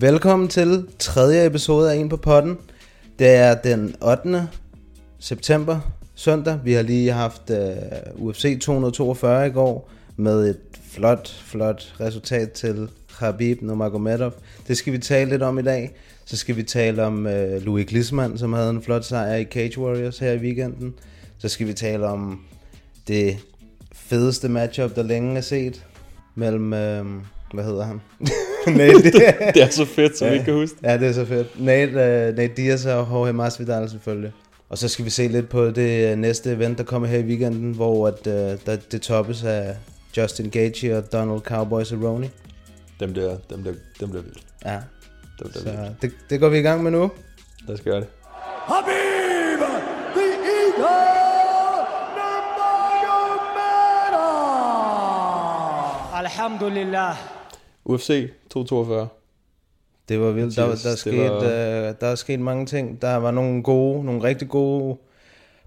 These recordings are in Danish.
Velkommen til tredje episode af En på potten. Det er den 8. september, søndag. Vi har lige haft uh, UFC 242 i går med et flot, flot resultat til Khabib Nurmagomedov. Det skal vi tale lidt om i dag. Så skal vi tale om uh, Louis Glisman, som havde en flot sejr i Cage Warriors her i weekenden. Så skal vi tale om det fedeste matchup, der længe er set mellem... Uh, hvad hedder han? Nate, Det er så fedt, som vi ikke kan huske. Ja, det er så fedt. Nate, uh, Nate Diaz og Jorge Masvidal selvfølgelig. Og så skal vi se lidt på det uh, næste event, der kommer her i weekenden, hvor at, uh, der, det toppes af Justin Gaethje og Donald Cowboy Cerrone. Dem der, dem der, dem der vildt. Ja, Dem der så vildt. det, det går vi i gang med nu. Lad os gøre det. Habib, the Eagle. Alhamdulillah. UFC 242. Det var vildt. Der, der, der, det skete, var- uh, der er sket mange ting. Der var nogle gode, nogle rigtig gode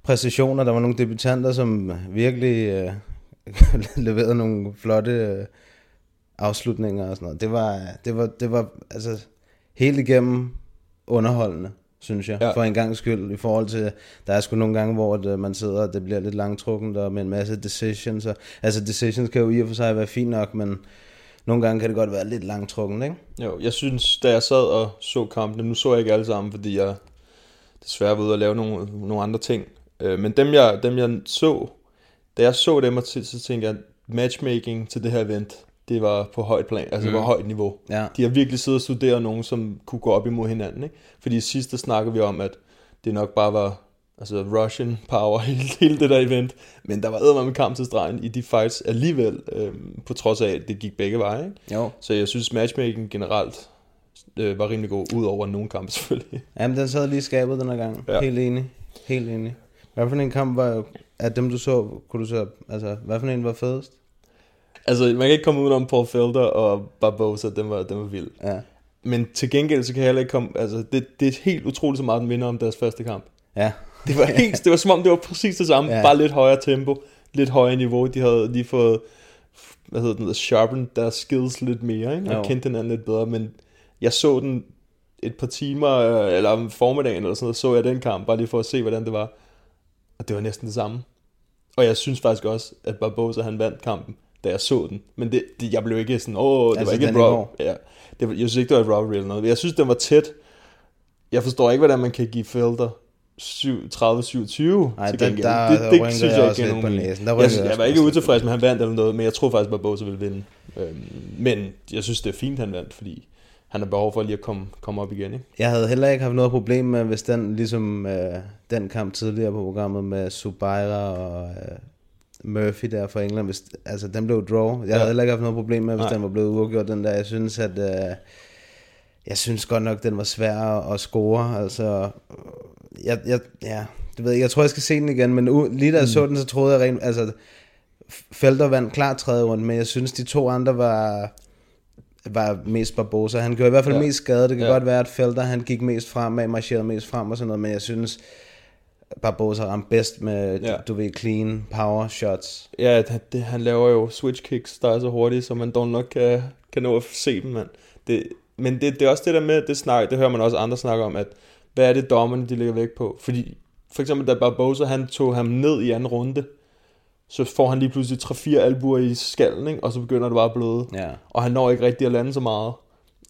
præstationer. Der var nogle debutanter, som virkelig uh, leverede nogle flotte uh, afslutninger og sådan noget. Det var, det var, det var altså helt igennem underholdende, synes jeg, Ja. for en gang skyld, i forhold til, der er sgu nogle gange, hvor at, uh, man sidder, og det bliver lidt langtrukkent, og med en masse decisions. Og, altså decisions kan jo i og for sig være fint nok, men nogle gange kan det godt være lidt langtrukkent, ikke? Jo, jeg synes, da jeg sad og så kampene, nu så jeg ikke alle sammen, fordi jeg desværre var ude og lave nogle, nogle andre ting. Øh, Men dem jeg, dem jeg så, da jeg så dem, så så tænkte jeg, matchmaking til det her event, det var på højt plan, altså mm. var højt niveau. Ja. De har virkelig siddet og studeret nogen, som kunne gå op imod hinanden. Ikke? Fordi sidst der snakkede vi om, at det nok bare var altså Russian power, hele, hele det der event. Men der var med kamp til stregen i de fights alligevel, øhm, på trods af, at det gik begge veje. Ikke? Jo. Så jeg synes, matchmaking generelt øh, var rimelig god, ud over nogle kampe selvfølgelig. Jamen, den sad lige skabet den her gang. Ja. Helt enig. Helt enig. Hvad for en kamp var af dem, du så, kunne du så, altså, hvad for en var fedest? altså, man kan ikke komme udenom Paul Felder og Barbosa, den var, den var vild. Ja. Men til gengæld, så kan jeg heller ikke komme, altså, det, det er helt utroligt så meget, den minder om deres første kamp. Ja. Det var helt, det var som om, det var præcis det samme, ja. Bare lidt højere tempo, lidt højere niveau. De havde lige fået, hvad hedder den, sharpened deres skills lidt mere, ikke? og Jo. kendte hinanden lidt bedre, men jeg så den et par timer, øh, eller om formiddagen eller sådan noget, så jeg den kamp, bare lige for at se, hvordan det var. Og det var næsten det samme. Og jeg synes faktisk også, at Barbosa han vandt kampen, da jeg så den. Men det, det jeg blev ikke sådan, åh, det Altså, var ikke et rob. Ja, det jeg synes ikke, det var et robbery eller noget. Jeg synes, den var tæt. Jeg forstår ikke, hvordan man kan give Felder 7, 30-27 Nej, til gengæld. der det, det synes jeg jeg også ikke giver på nogen næsen. Der jeg, jeg jeg var ikke utilfreds med, at han vandt eller noget, men jeg tror faktisk, at Barbosa ville vinde. Øhm, men jeg synes, det er fint, han vandt, fordi han har behov for lige at komme, komme op igen. Ikke? Jeg havde heller ikke haft noget problem med, hvis den, ligesom øh, den kamp tidligere på programmet med Subaira og øh, Murphy der fra England, hvis, altså den blev draw. Jeg Ja. havde heller ikke haft noget problem med, hvis Nej. den var blevet uafgjort, den der. Jeg synes, at... Øh, jeg synes godt nok, den var svær at, score. Altså, jeg, jeg, ja, det ved jeg, jeg tror, jeg skal se den igen, men u- lige da jeg så den, så troede jeg rent, altså, Felder vandt klart tredje runde, men jeg synes, de to andre var, var mest Barbosa. Han gjorde i hvert fald Ja. mest skade. Det kan Ja. godt være, at Felder han gik mest fremad, marcherede mest frem og sådan noget, men jeg synes, Barbosa ramte bedst med, Ja. du ved, clean power shots. Ja, det, det, han laver jo switch kicks, der er så hurtigt, så man dog nok kan, kan nå at se dem, mand. Det, men det, det er også det der med, det, snak, det hører man også andre snakke om, at hvad er det dommerne, de lægger væk på? Fordi for eksempel, da Barbosa han tog ham ned i anden runde, så får han lige pludselig 3-4 albuer i skallen, ikke? og så begynder det bare at bløde. Ja. Og han når ikke rigtig at lande så meget.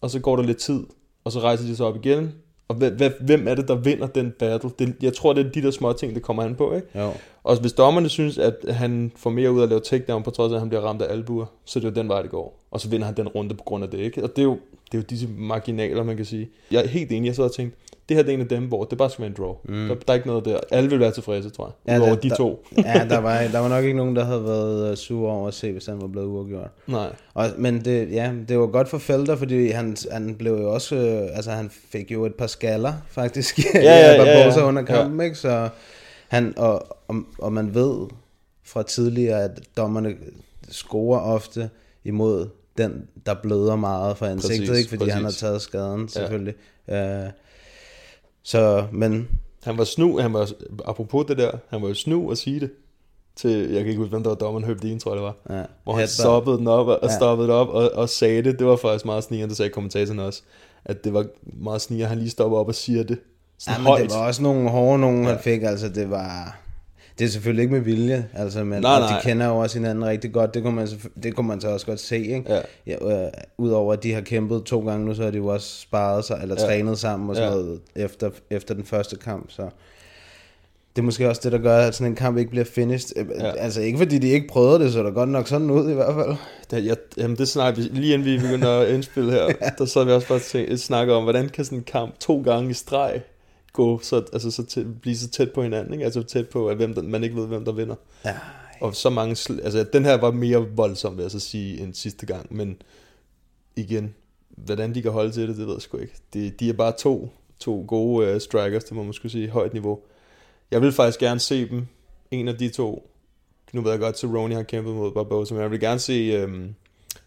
Og så går der lidt tid, og så rejser de sig op igen. Og hvem, er det, der vinder den battle? Det, jeg tror, det er de der små ting, det kommer an på. Ikke? Jo. Og hvis dommerne synes, at han får mere ud af at lave takedown, på trods af, at han bliver ramt af albuer, så er det jo den vej, det går. Og så vinder han den runde på grund af det, ikke? Og det er jo, det er jo disse marginaler, man kan sige. Jeg er helt enig, jeg sad og tænkte, det her det er en af dem, hvor det bare skal være en draw. Mm. Der, der, er ikke noget der. Alle vil være tilfredse, tror jeg. Ja, Udover det- de der- to. ja, der var, der var nok ikke nogen, der havde været øh, sur over at se, hvis han var blevet uafgjort. Nej. Og, men det, ja, det var godt for Felder, fordi han, han blev jo også, øh, altså han fik jo et par skaller, faktisk, ja, ja, ja, Barbosa ja. under kampen, ikke? Så han, og, og, og man ved fra tidligere, at dommerne scorer ofte imod den, der bløder meget fra ansigtet, Præcis, ikke? Fordi han har præcis. taget skaden, selvfølgelig. Ja. Uh, så, men Han var snu, han var, apropos det der, han var jo snu at sige det til, jeg kan ikke huske, hvem der var dommeren, Høb Dean, tror jeg det var. Ja. Hvor han stoppede den op og, og Ja. stoppede det op og, og sagde det. Det var faktisk meget snigende, det sagde kommentatoren også. At det var meget snigende, han lige stopper op og siger det. Sådan Ja, men højt. det var også nogle hårde nogen, han fik, altså det var... Det er selvfølgelig ikke med vilje, altså, men Nej, nej. de kender jo også hinanden rigtig godt, det kunne man, det kunne man så også godt se, ikke? Ja. Ja, øh, Udover at de har kæmpet to gange nu, så har de jo også sparet sig, eller Ja. trænet sammen og sådan Ja. noget, efter, efter den første kamp, så... Det er måske også det, der gør, at sådan en kamp ikke bliver finished. Øh, Ja. Altså ikke fordi de ikke prøvede det, så der godt nok sådan ud i hvert fald. Det, jeg, jamen det snakker vi, lige inden vi begynder at indspille her, der så vi også bare tænke, snakke om, hvordan kan sådan en kamp to gange i streg gå så, altså så tæt, blive så tæt på hinanden, ikke? altså tæt på, at hvem der, man ikke ved, hvem der vinder. Ja. Og så mange, sl- altså den her var mere voldsom, vil jeg så sige, end sidste gang, men igen, hvordan de kan holde til det, det ved jeg sgu ikke. De, de er bare to, to gode uh, strikers, det må man skulle sige, højt niveau. Jeg vil faktisk gerne se dem, en af de to, nu ved jeg godt, at Ronnie har kæmpet mod Barbosa, men jeg vil gerne se, øhm,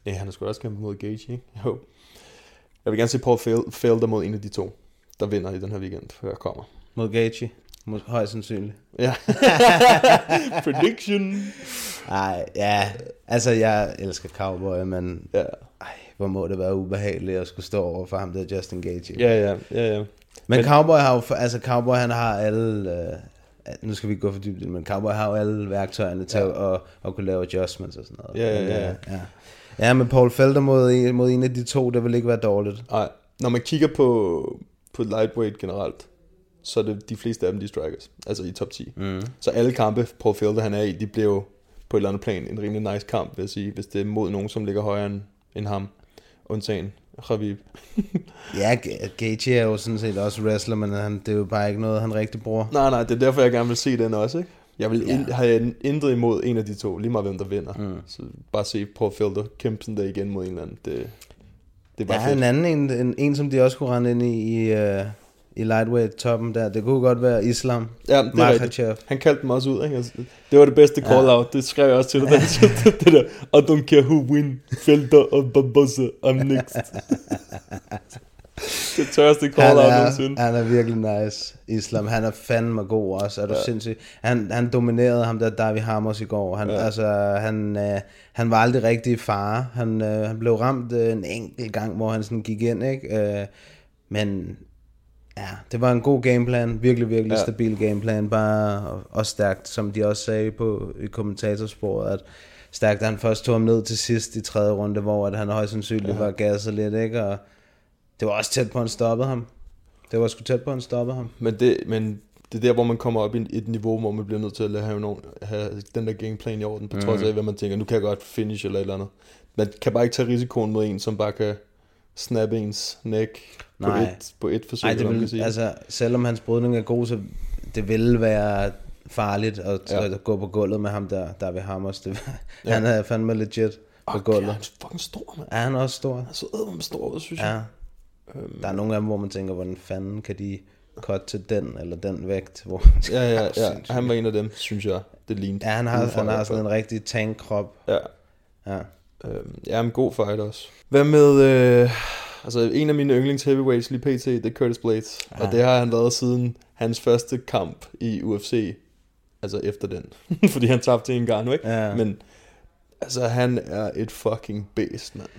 nej, han har sgu også kæmpet mod Gage, ikke? Jo. Jeg vil gerne se Paul Fel- Felder mod en af de to, der vinder i den her weekend, før jeg kommer. Mod Gaethje. Mod, højst sandsynligt. Ja. Prediction. Nej, ja. Altså, jeg elsker Cowboy, men Ja. ej, hvor må det være ubehageligt at skulle stå over for ham der Justin Gaethje. Ja, ja, ja, ja. Men, Men- Cowboy har jo, altså Cowboy han har alle, øh, nu skal vi ikke gå for dybt, men Cowboy har jo alle værktøjerne til Ja. at, at, at kunne lave adjustments og sådan noget. Ja, ja, ja. øh, ja. Ja, men Paul Felder mod, en- mod en af de to, det vil ikke være dårligt. Nej, når man kigger på, på lightweight generelt, så er det de fleste af dem, de er strikers. Altså i top 10. Mm. Så alle kampe, Paul Felder han er i, de bliver jo på et eller andet plan en rimelig nice kamp, vil jeg sige, hvis det er mod nogen, som ligger højere end, end ham. Undtagen Khabib. Ja, Ga- Gaethje er jo sådan set også wrestler, men han, det er jo bare ikke noget, han rigtig bruger. Nej, nej, det er derfor, jeg gerne vil se den også, ikke? Jeg vil Ja. ja. have intet imod en af de to, lige meget hvem der vinder. Mm. Så bare se Paul Felder kæmpe sådan der igen mod en eller anden. Det, det er bare Ja, fedt. en anden, en, en, en, som de også kunne rende ind i, i, uh, i lightweight-toppen der, det kunne godt være Islam. Ja, det er rigtigt. Han kaldte dem også ud, ikke? Altså, Det var det bedste call-out. Det skrev jeg også til dig. det, det der, I don't care who win, Felder og Barbosa, I'm next. det tørste Han call-out er, nogensinde. han er virkelig nice. Islam, han er fandme god også. Er du ja. Sindssyg? Han, han dominerede ham der Davi Hammers i går. Han, ja. Altså, han, øh, han var aldrig rigtig i fare. Han, øh, han blev ramt øh, en enkelt gang, hvor han sådan gik ind, ikke? Øh, men ja, det var en god gameplan. Virkelig, virkelig ja. Stabil gameplan. Bare og, og stærkt, som de også sagde på, i kommentatorsporet, at stærkt, at han først tog ham ned til sidst i tredje runde, hvor at han højst sandsynligt ja. var gasset lidt, ikke? Og det var også tæt på, at han stoppede ham. Det var sgu tæt på, at han stoppede ham. Men det, men det er der, hvor man kommer op i et niveau, hvor man bliver nødt til at have, nogen, have den der gameplan i orden, på trods af, hvad man tænker, nu kan jeg godt finish eller et eller andet. Man kan bare ikke tage risikoen mod en, som bare kan snappe ens neck på et, på et forsøg, Nej, det vil, sige. altså, selvom hans brydning er god, så det ville være farligt at, ja. At gå på gulvet med ham der, der ved Hammers. Det, ja. Han er fandme legit på Åh, gulvet. Han er fucking stor, mand. Er han også stor? Han er så ædme stor synes Ja. Jeg. Der er nogle af dem, hvor man tænker, hvordan fanden kan de cut til den eller den vægt? Hvor, Ja, ja, ja. Han var en af dem, synes jeg. Det lignede. Ja, han har, han har sådan en rigtig tankkrop. Ja. Ja. Øhm, ja, en god fight også. Hvad med... Øh, altså, en af mine yndlings heavyweights lige pt, det er Curtis Blades. Ja. Og det har han været siden hans første kamp i UFC. Altså efter den. Fordi han tabte en gang, ikke? Ja. Men altså, han er et fucking beast, mand.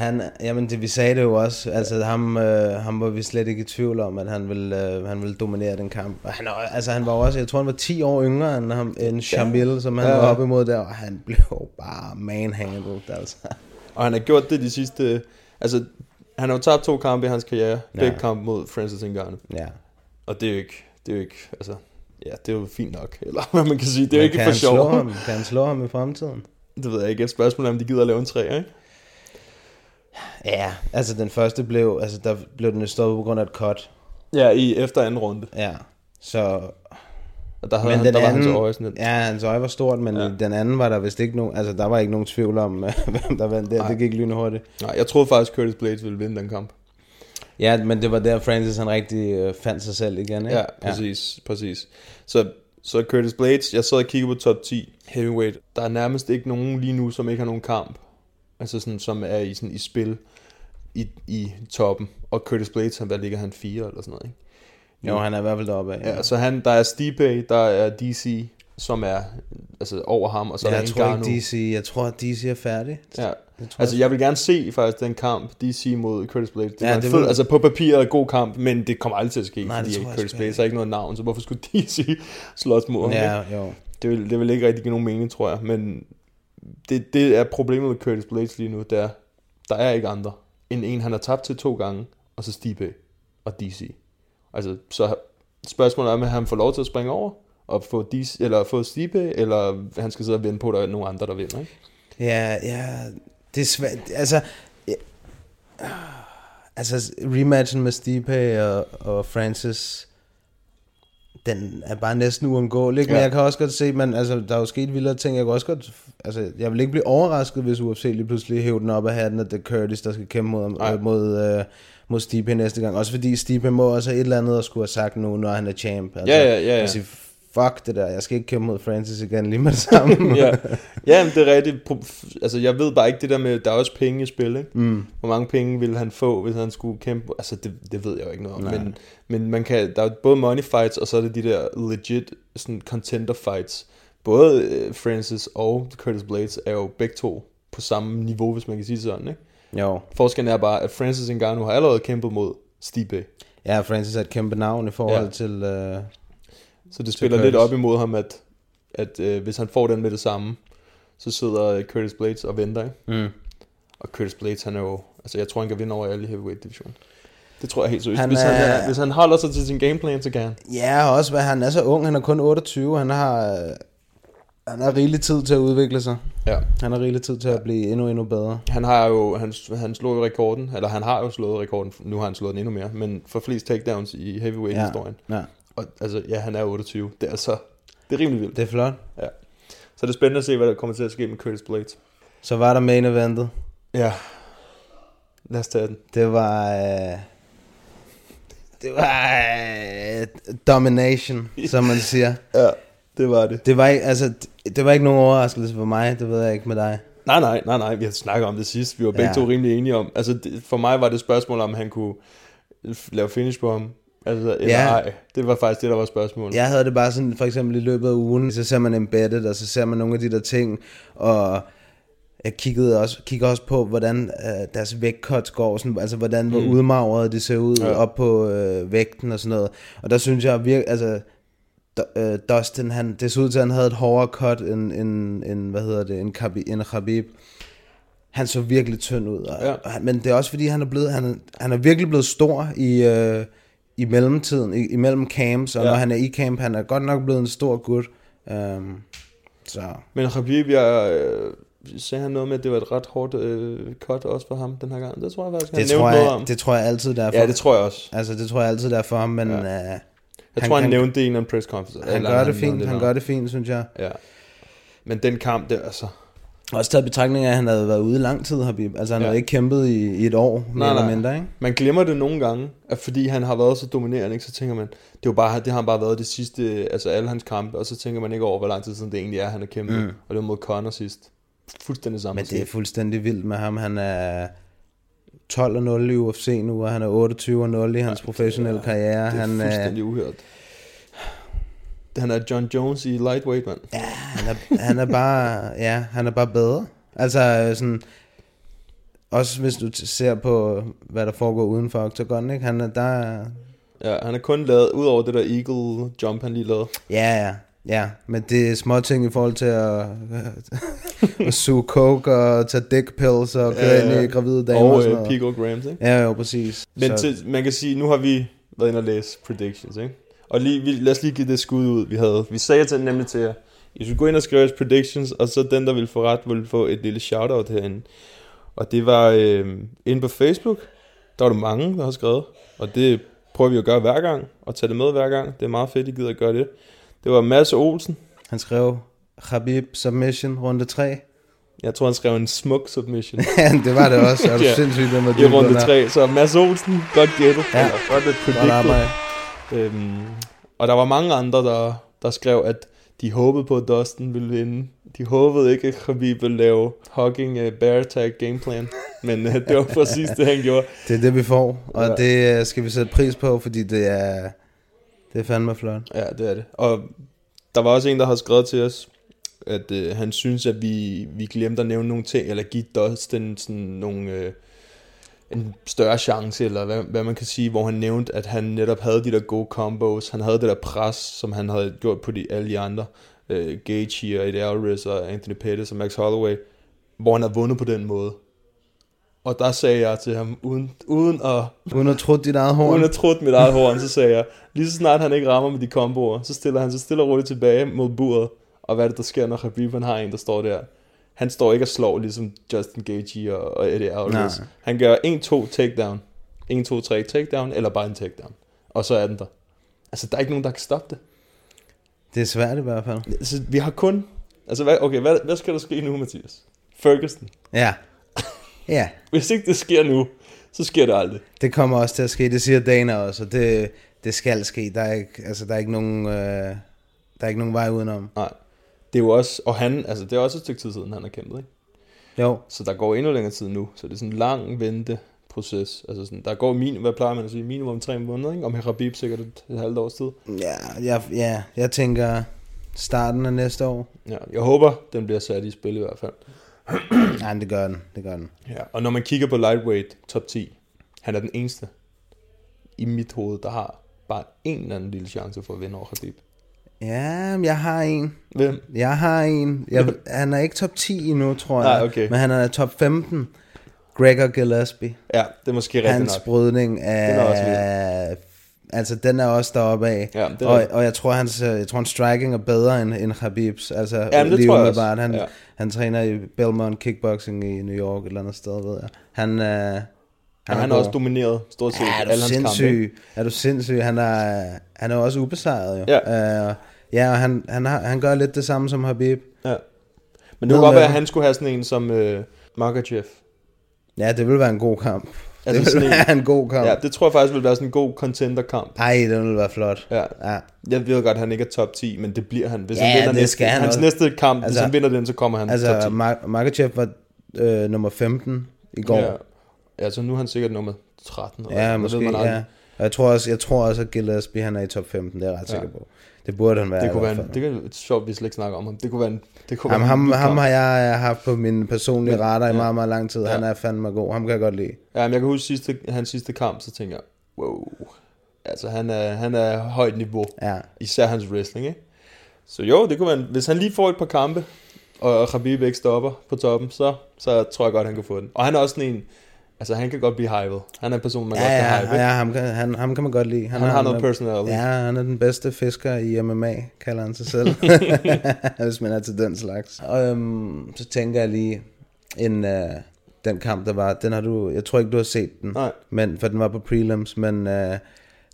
Han, jamen det, vi sagde det jo også, altså ham, øh, ham var vi slet ikke i tvivl om, at han ville, øh, han ville dominere den kamp. Og han, altså han var også, jeg tror han var 10 år yngre end, ham, end Shamil, som han Ja. var op imod der, og han blev bare manhandled, altså. Og han har gjort det de sidste... Altså, han har jo tabt to kampe i hans karriere. Ja. Begge kampe mod Francis Ngannou. Ja. Og det er jo ikke... Det er jo ikke... Altså, ja, det er jo fint nok, eller hvad man kan sige. Det er jo ikke kan for sjov. Kan han slå ham i fremtiden? Det ved jeg ikke. Et spørgsmål er, om de gider at lave en træer, ikke? Ja, altså den første blev, altså der blev den stoppet på grund af et cut. Ja, i efter anden runde. Ja, så... Og der, havde Men han, den der var anden, hans øje sådan ja, hans øje var stort, men Ja. den anden var der vist ikke nogen, altså der var ikke nogen tvivl om, hvem der vandt der. Nej. Det gik lynhurtigt. Nej, jeg troede faktisk, Curtis Blades ville vinde den kamp. Ja, men det var der Francis han rigtig øh, fandt sig selv igen, ikke? Ja, præcis, ja. præcis. Så, så Curtis Blades, jeg sad og kiggede på top 10 heavyweight. Der er nærmest ikke nogen lige nu, som ikke har nogen kamp. Altså sådan, som er i, sådan, i spil i, i toppen. Og Curtis Blades, han, hvad ligger han? 4 eller sådan noget, ikke? Jo, han er i hvert fald deroppe af. Ja, så han, der er Stipe, der er DC, som er altså over ham, og så ja, er jeg der tror Ngannou. ikke DC, jeg tror at DC er færdig. Ja. Jeg tror Altså, jeg vil gerne se faktisk den kamp, DC mod Curtis Blades. Det Ja, ja, det fed, vil- altså på papir er god kamp, men det kommer aldrig til at ske, Nej, det fordi tror jeg Curtis sgu Blades ikke. har ikke noget navn, så hvorfor skulle DC slås mod ham? ikke? Ja, jo. Det vil, det vil ikke rigtig give nogen mening, tror jeg. Men det, det er problemet med Curtis Blades lige nu, det er, der er ikke andre end en, han har tabt til to gange, og så Stipe og DC. Altså, så spørgsmålet er, om han får lov til at springe over, og få, DC, eller få Stipe, eller han skal sidde og vente på, at der er nogen andre, der vinder, ikke? Ja, ja, det er svært. Altså, ja, altså rematchen med Stipe og, og Francis, den er bare næsten uundgåelig. Ikke? Men Ja. jeg kan også godt se, men altså, der er jo sket vildere ting. Jeg kan også godt, altså, jeg vil ikke blive overrasket, hvis UFC lige pludselig hæver den op af hatten, at det er Curtis, der skal kæmpe mod, Nej. øh, mod, øh, mod Stipe næste gang. Også fordi Stipe må også have et eller andet at skulle have sagt nu, når han er champ. Altså, Ja, ja, ja, ja. sige, fuck det der, jeg skal ikke kæmpe mod Francis igen lige med det samme. ja, ja men det er rigtigt. Altså, jeg ved bare ikke det der med, der er også penge i spil, ikke? Mm. Hvor mange penge ville han få, hvis han skulle kæmpe? Altså, det, det ved jeg jo ikke noget om. Nej. Men, men man kan, der er både money fights, og så er det de der legit sådan contender fights. Både øh, Francis og Curtis Blades er jo begge to på samme niveau, hvis man kan sige sådan, ikke? Jo. Forskellen er bare, at Francis Ngannou har allerede kæmpet mod Stipe. Ja, Francis er et kæmpe navn i forhold ja. til... Øh, Så det spiller lidt op imod ham, at, at øh, hvis han får den med det samme, så sidder øh, Curtis Blades og venter, ikke? mm. Og Curtis Blades, han er jo... Altså, jeg tror, han kan vinde over alle i heavyweight division. Det tror jeg helt seriøst. Han Hvis, han, er- er, hvis han holder sig til sin gameplan, så kan han. Ja, og også hvad han er så ung, han er kun 28, han har, øh, han har rigelig tid til at udvikle sig. Ja. Han har rigelig tid til at blive endnu, endnu bedre. Han har jo, han, han slog jo rekorden, eller han har jo slået rekorden, nu har han slået den endnu mere, men for flest takedowns i heavyweight-historien. ja. Og altså, ja, han er 28. Det er altså, det er rimelig vildt. Det er flot. Ja. Så det er spændende at se, hvad der kommer til at ske med Curtis Blades. Så var der main eventet. Ja. Lad os tage den. Det var... Øh, det var øh, domination, som man siger. Ja, det var det. Det var, ikke, altså, det, det var ikke nogen overraskelse for mig, det ved jeg ikke med dig. Nej, nej, nej, nej, vi har snakket om det sidst. Vi var begge Ja. to rimelig enige om. Altså, det, for mig var det spørgsmål, om han kunne lave finish på ham. Altså, eller Ja. ej. Det var faktisk det, der var spørgsmålet. Jeg havde det bare sådan, for eksempel i løbet af ugen, så ser man embedded, og så ser man nogle af de der ting, og jeg kiggede også, kigger også på, hvordan øh, deres vægtcuts går, sådan, altså hvordan hvor Mm. udmagret de ser ud Ja. op på øh, vægten og sådan noget. Og der synes jeg virkelig, altså, øh, Dustin, han, det så ud til, at han havde et hårdere cut end, end, end hvad hedder det, end, Khabib, end Khabib. Han så virkelig tynd ud. Og, Ja. og men det er også fordi, han er, blevet, han, han er virkelig blevet stor i, øh, i mellemtiden, i, imellem camps, og Ja. når han er i camp, han er godt nok blevet en stor gut. Um, så Men Khabib, jeg, øh, sagde han noget med, at det var et ret hårdt øh, cut også for ham den her gang. Det tror jeg faktisk, han det tror, noget om. jeg, det tror jeg altid derfor. ja, det tror jeg også. Altså, det tror jeg altid derfor, ham, men Ja. øh, Jeg Han tror, han, kan- nævnte det i en eller press conference. han gør det fint, han gør det fint, synes jeg. Ja. Men den kamp, det altså... Også taget betragtning af, at han havde været ude i lang tid, Habib. Altså, han Ja. ja. havde ikke kæmpet i, i et år, mere Nej, eller mindre, ikke? Man glemmer det nogle gange, at fordi han har været så dominerende, ikke, så tænker man, det, er jo bare, det har han bare været det sidste, altså alle hans kampe, og så tænker man ikke over, hvor lang tid siden det egentlig er, han har kæmpet. Mm. Og det var mod Conor sidst. Fuldstændig samme. Men det er fuldstændig vildt med ham. Han er 12-0 i UFC nu, og han er 28-0 i hans professionelle karriere. det er han, er, fuldstændig uhørt. Han er John Jones i lightweight, mand. ja, han, er, han er bare, ja, han er bare bedre. Altså sådan, også hvis du ser på, hvad der foregår uden for Octagon, ikke? Han er der, Ja, han har kun lavet, ud over det der eagle jump, han lige lavede. ja, ja, ja, men det er små ting i forhold til at, at suge coke og tage dick pills og køre Ja, ind ja. i gravide damer og, Og sådan øh, noget. Pico Grams, ikke? Ja, jo, præcis. Men Så- til, man kan sige, nu har vi været inde og læse predictions, ikke? Og lige, vi, lad os lige give det skud ud, vi havde. Vi sagde til nemlig til jer, I skulle gå ind og skrive jeres predictions, og så den, der ville få ret, ville få et lille shoutout herinde. Og det var øh, inde på Facebook, der var der mange, der har skrevet, og det prøver vi at gøre hver gang, og tage det med hver gang. Det er meget fedt, I gider at gøre det. Det var Mads Olsen. Han skrev Khabib submission runde 3. Jeg tror, han skrev en smuk submission Ja, det var det også. Er du Ja. sindssygt, den var i runde den der. 3. Så Mads Olsen, godt gættet. Ja. Eller godt Godt arbejde. Øhm, og der var mange andre, der, der skrev, at de håbede på, at Dustin ville vinde. De håbede ikke, at Khabib ville lave hugging uh, bear tag gameplan. Men uh, det var præcis det, han gjorde. Det er det, vi får, og Ja. det øh, skal vi sætte pris på, fordi det er, det er fandme flot. Ja, det er det. Og der var også en, der har skrevet til os, at øh, han synes, at vi, vi glemte at nævne nogle ting, eller give Dustin sådan nogle, øh, en større chance, eller hvad, hvad man kan sige, hvor han nævnte, at han netop havde de der gode combos, han havde det der pres, som han havde gjort på de, alle de andre, øh, Gaethje og Eddie Alvarez og Anthony Pettis og Max Holloway, hvor han havde vundet på den måde. Og der sagde jeg til ham, uden, uden at Uden at tro dit eget horn. Uden at trutte mit eget horn, så sagde jeg, lige så snart han ikke rammer med de komboer, så stiller han sig stille og roligt tilbage mod buret. Og hvad er det, der sker, når Khabib han har en, der står der? Han står ikke og slår ligesom Justin Gaethje og, og Eddie Alvarez. Nej. Han gør 1-2 takedown, 1-2-3 takedown, eller bare en takedown. Og så er den der. Altså, der er ikke nogen, der kan stoppe det. Det er svært i hvert fald. Altså, vi har kun... Altså, hvad, okay, hvad, hvad skal der ske nu, Mathias? Ferguson. Ja. Ja, Hvis ikke det sker nu, så sker det aldrig. det kommer også til at ske. Det siger Dana også, og det, det skal ske. Der er ikke, altså, der er ikke nogen, øh, der er ikke nogen vej udenom. Nej. Det er jo også... Og han, altså, det er også et stykke tid siden, han har kæmpet, ikke? Jo, Så der går endnu længere tid nu, så det er sådan en lang venteproces. Altså sådan, der går minimum, hvad plejer man at sige, minimum tre måneder, ikke? Om Habib sikkert et, et halvt års tid. ja, jeg, ja, jeg tænker starten af næste år. Ja, jeg håber, den bliver sat i spil i hvert fald. Nej, det gør den, det gør den. Ja, og når man kigger på lightweight top 10, han er den eneste i mit hoved, der har bare en eller anden lille chance for at vinde over Habib. Ja, jeg har en. Hvem? Jeg har en. Jeg, han er ikke top 10 endnu, tror jeg. Nej, okay. Men han er top 15. Gregor Gillespie. Ja, det er måske rigtigt Hans nok. brydning Den er også er... Altså, den er også deroppe af. Ja, det er og, og jeg tror, hans, øh, jeg tror, hans striking er bedre end, end Habibs. Altså, Ja, det lige tror jeg også. Han, Ja. han træner i Belmont Kickboxing i New York, et eller andet sted, ved jeg. Han, øh, han, Han, han har også domineret stort set Ja, er du alle hans kampe. Er du sindssyg? Han er, han er også ubesejret, jo. Ja. Uh, ja, og han, han, har, han gør lidt det samme som Habib. Ja. Men det kunne godt være, at han skulle have sådan en som øh, Makachev. Ja, det vil være en god kamp. Altså det vil sådan en- være en god kamp. Ja, det tror jeg faktisk vil være sådan en god contender-kamp. Ej, det vil være flot. Ja. Ja. Jeg ved godt, at han ikke er top 10, men det bliver han. Hvis Ja, han vinder det næste, skal han hans også. næste kamp, altså, hvis han vinder den, så kommer han top Altså, 10. Mar- Makachev var øh, nummer 15 i går. Ja. ja, så nu er han sikkert nummer 13. eller Ja, måske, man ja. Og jeg tror også, jeg tror også at Gillespie, han er i top 15, det er jeg ret Ja. sikker på. Det burde han være Det kunne være en, det er sjovt, vi slet ikke snakker om ham. Det kunne være en, det kunne Jamen, være en ham, vild ham har jeg haft på min personlige Men- radar i ja. meget, meget lang tid. Han Ja. er fandme god. Ham kan jeg godt lide. Ja, men jeg kan huske sidste, hans sidste kamp, så tænker jeg, wow. Altså, han er, han er højt niveau. Ja. Især hans wrestling, ikke? Så jo, det kunne være, en- hvis han lige får et par kampe, og Khabib ikke stopper på toppen, så, så tror jeg godt, han kan få den. Og han er også sådan en, altså han kan godt blive hyped. Han er en person, man Ja, godt kan ja, hype. ja, ham kan, han, ham kan man godt lide. Han er- har noget er- personality. Ja, han er den bedste fisker i MMA, kalder han sig selv. Hvis man er til den slags. Og øhm, så tænker jeg lige, en, øh, den kamp, der var, den har du, jeg tror ikke, du har set den. Nej. Men, for den var på prelims, men øh,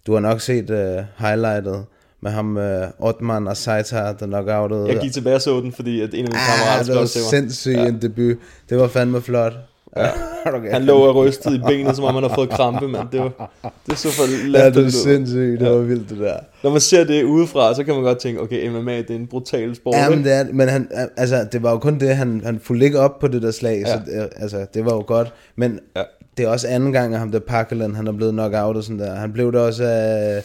du har nok set øh, highlightet med ham, øh, Ottman og Saitar, der knockoutede. Jeg gik tilbage og så den, fordi at en af mine Ah, kammerater det skrev var sindssygt ja. en debut. Det var fandme flot. Ja. okay. Han lå og rystede i benet, som om han har fået krampe, men det var, det så for Ja, det ud. sindssygt. Det var vildt, det der. Når man ser det udefra, så kan man godt tænke, okay, MMA, det er en brutal sport. Ja, men det er, men han, altså, det var jo kun det, han, han fulgte ikke op på det der slag, ja. Så det, altså, det var jo godt. Men ja. Det er også anden gang, at ham der Pakkeland, han er blevet knock-out og sådan der. Han blev det også af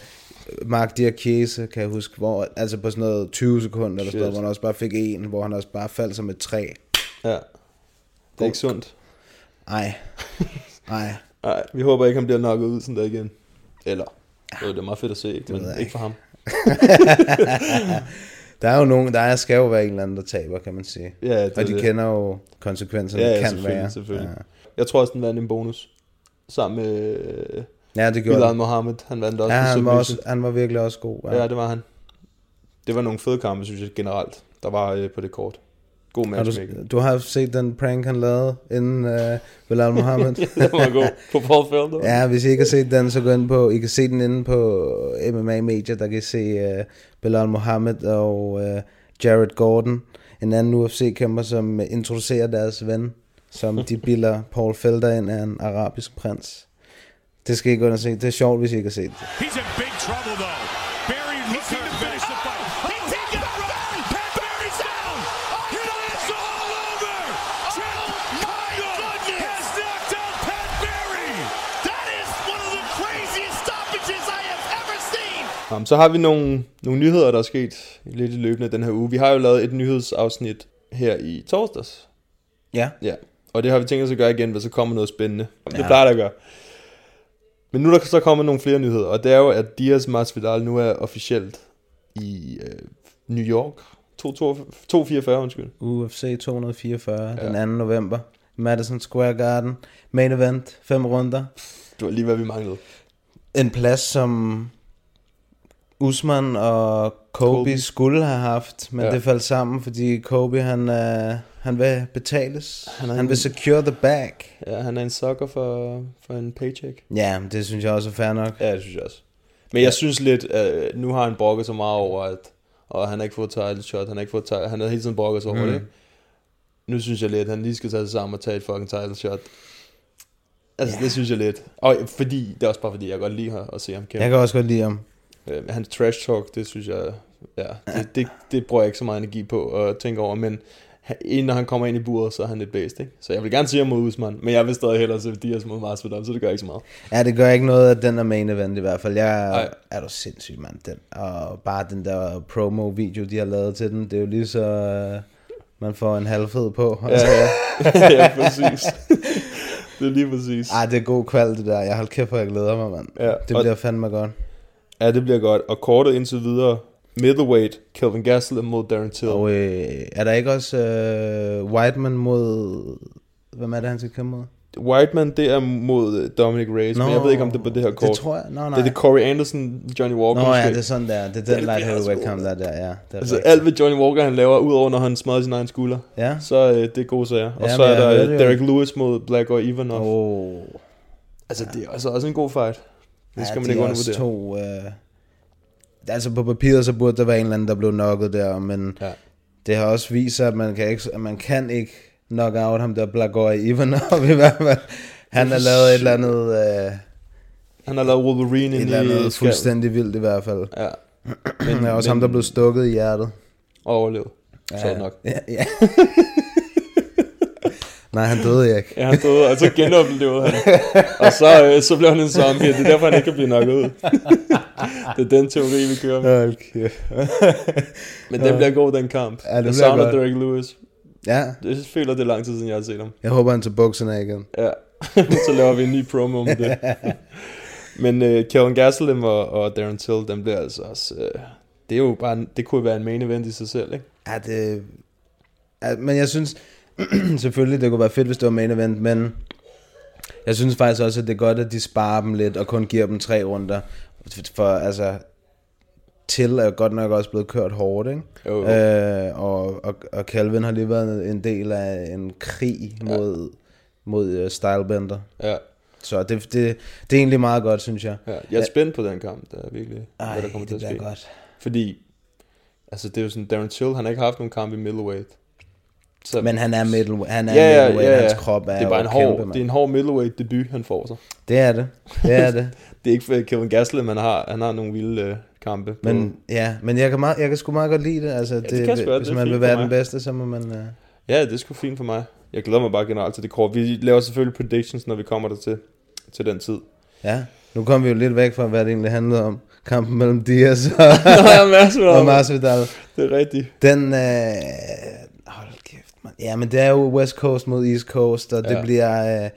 Mark Diakese, kan jeg huske, hvor, altså på sådan noget 20 sekunder, eller sådan hvor han også bare fik en, hvor han også bare faldt som et træ. Ja. Det er ikke sundt. Ej, ej. Nej, vi håber ikke, han bliver knocket ud sådan der igen. Eller, øh, det er meget fedt at se, ikke? ved men jeg ikke for ham. Der er jo nogen, der er, skal jo være en eller anden, der taber, kan man sige. Ja, det og de det. kender jo konsekvenserne, Ja, ja kan selvfølgelig, være. selvfølgelig. Ja. Jeg tror også, den vandt en bonus. Sammen med... Ja, det gjorde Bilal det. Mohammed, han vandt også Ja, han var, også, han var virkelig også god. Ja. ja, det var han. Det var nogle fede kampe, synes jeg, generelt, der var øh, på det kort. God Har du, matchmaking. du har set den prank, han lavede inden uh, Bilal Mohammed? det var god. På Paul Felder. ja, hvis I ikke har set den, så gå ind på, I kan se den inde på MMA Media, der kan I se uh, Bilal Mohammed og uh, Jared Gordon, en anden UFC-kæmper, som introducerer deres ven, som de bilder Paul Felder ind af en arabisk prins. Det skal I gå ind og se. Det er sjovt, hvis I ikke har set det. He's in big trouble, though. Jamen, så har vi nogle, nogle nyheder, der er sket lidt i løbende af den her uge. Vi har jo lavet et nyhedsafsnit her i torsdags. Ja. Ja, og det har vi tænkt os at gøre igen, hvis der kommer noget spændende. Det Ja. plejer det at gøre. Men nu er der så kommet nogle flere nyheder, og det er jo, at Diaz Masvidal nu er officielt i øh, New York. 244, undskyld. UFC 244, ja. den 2. november. Madison Square Garden. Main event, fem runder. Det var lige, hvad vi manglede. En plads, som Usman og Kobe, Kobe. Skulle have haft, men Ja. det faldt sammen, fordi Kobe, han, uh, han vil betales. Han Han, en- vil secure the bag. Ja, han er en sucker for, for en paycheck. Ja, men det synes jeg også er fair nok. Ja, det synes jeg også. Men jeg synes lidt, at nu har han brokket så meget over, at og han har ikke fået title shot, han har ikke fået title, han har hele tiden brokket sig over Mm. det. Nu synes jeg lidt, at han lige skal tage sig sammen og tage et fucking title shot. Altså, Ja. det synes jeg lidt. Og fordi, det er også bare fordi, jeg godt lide at se ham kæmpe. Jeg kan også godt lide ham. Øh, hans trash talk, det synes jeg, ja, det, det, det bruger jeg ikke så meget energi på at tænke over, men inden når han kommer ind i buret, så er han et bedst, ikke? Så jeg vil gerne sige mod Usman, men jeg vil stadig hellere se Diaz mod Masvidal, så det gør ikke så meget. Ja, det gør ikke noget, at den er main event i hvert fald. Jeg Ej. er du sindssyg, mand. Den, og bare den der promo-video, de har lavet til den, det er jo lige så... øh, man får en halvfed på. Altså, Ja, ja. ja, præcis. det er lige præcis. Ej, det er god kvalitet det der. Jeg har kæft, hvor jeg glæder mig, mand. Ja, Det og- bliver fandme godt. Ja, det bliver godt. Og kortet indtil videre, middleweight, Kelvin Gastelum mod Darren Till. Og øh, er der ikke også øh, Whiteman mod... Hvem er det, han skal kæmpe mod? Whiteman, det er mod øh, Dominic Reyes, men jeg ved ikke, om det er på det her kort. Det tror jeg. Nå, nej. det er det Corey Anderson, Johnny Walker. Nå måske. ja, det er sådan der. Det er den light heavyweight kamp der, der. Ja, det er Altså rigtigt. alt ved Johnny Walker, han laver, udover når han smadrer sin egen skulder, Ja. så øh, det er gode sager. Og Ja, så er der øh, Derek Lewis mod Black og Ivanov. Oh. Altså, det er altså også en god fight. Det skal ja, man ikke er undervurdere. to... Øh, altså på papiret, så burde der være en eller anden, der blev knocket der, men Ja. det har også vist sig, at man kan ikke, at man kan ikke knock out ham der Blagoj Ivanov i hvert fald. Han har lavet et eller andet, øh, Han har lavet Wolverine et eller andet fuldstændig vildt i hvert fald. Ja. Men, men også ham, der blev stukket i hjertet. overlevet. Så er det nok. Ja, ja. Nej, han døde ikke. Ja, han døde, og så genoplevede han. Og så, øh, så blev han en zombie, og det er derfor, han ikke kan blive nok ud. det er den teori, vi kører med. Kæft. Men den bliver god, den kamp. Ja, det jeg savner. Derek Lewis. Ja, Jeg føler, det er lang tid siden, jeg har set ham. jeg håber, han tager bukserne igen. Ja, så laver vi en ny promo om det. Men uh, Kevin Gastelum og, og Darren Till, den bliver altså også... Uh, det er jo bare, en- det kunne være en main event i sig selv, ikke? Ja, det... Ja, men jeg synes... selvfølgelig, det kunne være fedt, hvis det var main event, men... Jeg synes faktisk også, at det er godt, at de sparer dem lidt, og kun giver dem tre runder. For altså... Til er godt nok også blevet kørt hårdt, ikke? Jo, jo. Øh, og, og, og Calvin har lige været en del af en krig mod, mod uh, Stylebender. Ja, Så det, det, det er egentlig meget godt, synes jeg. ja. Jeg er spændt på den kamp, der er virkelig, Ej, hvad der kommer til det at bliver ske. godt. Fordi, altså det er jo sådan, Darren Till, han har ikke haft nogen kamp i middleweight. Så, Men han er middleweight, han er ja, ja, middleweight, ja, ja. hans krop er det er bare en hård, kæmpe, mand. det er en hård middleweight debut, han får sig. Det er det, det er det. Det er ikke for Kevin Gastelum, han har, han har nogle vilde øh, kampe. på- Men ja, men jeg kan, meget, jeg kan sgu meget godt lide det. Altså, det, det kan godt, hvis det man vil være den bedste, så må man... Uh... Ja, det er sgu fint for mig. Jeg glæder mig bare generelt til det kort. Vi laver selvfølgelig predictions, når vi kommer der til, til den tid. Ja, nu kom vi jo lidt væk fra, hvad det egentlig handlede om. Kampen mellem Diaz og, og. Masvidal. Det er rigtigt. Den... Uh... Hold man. Ja, men det er jo West Coast mod East Coast, og det Ja. bliver... Uh...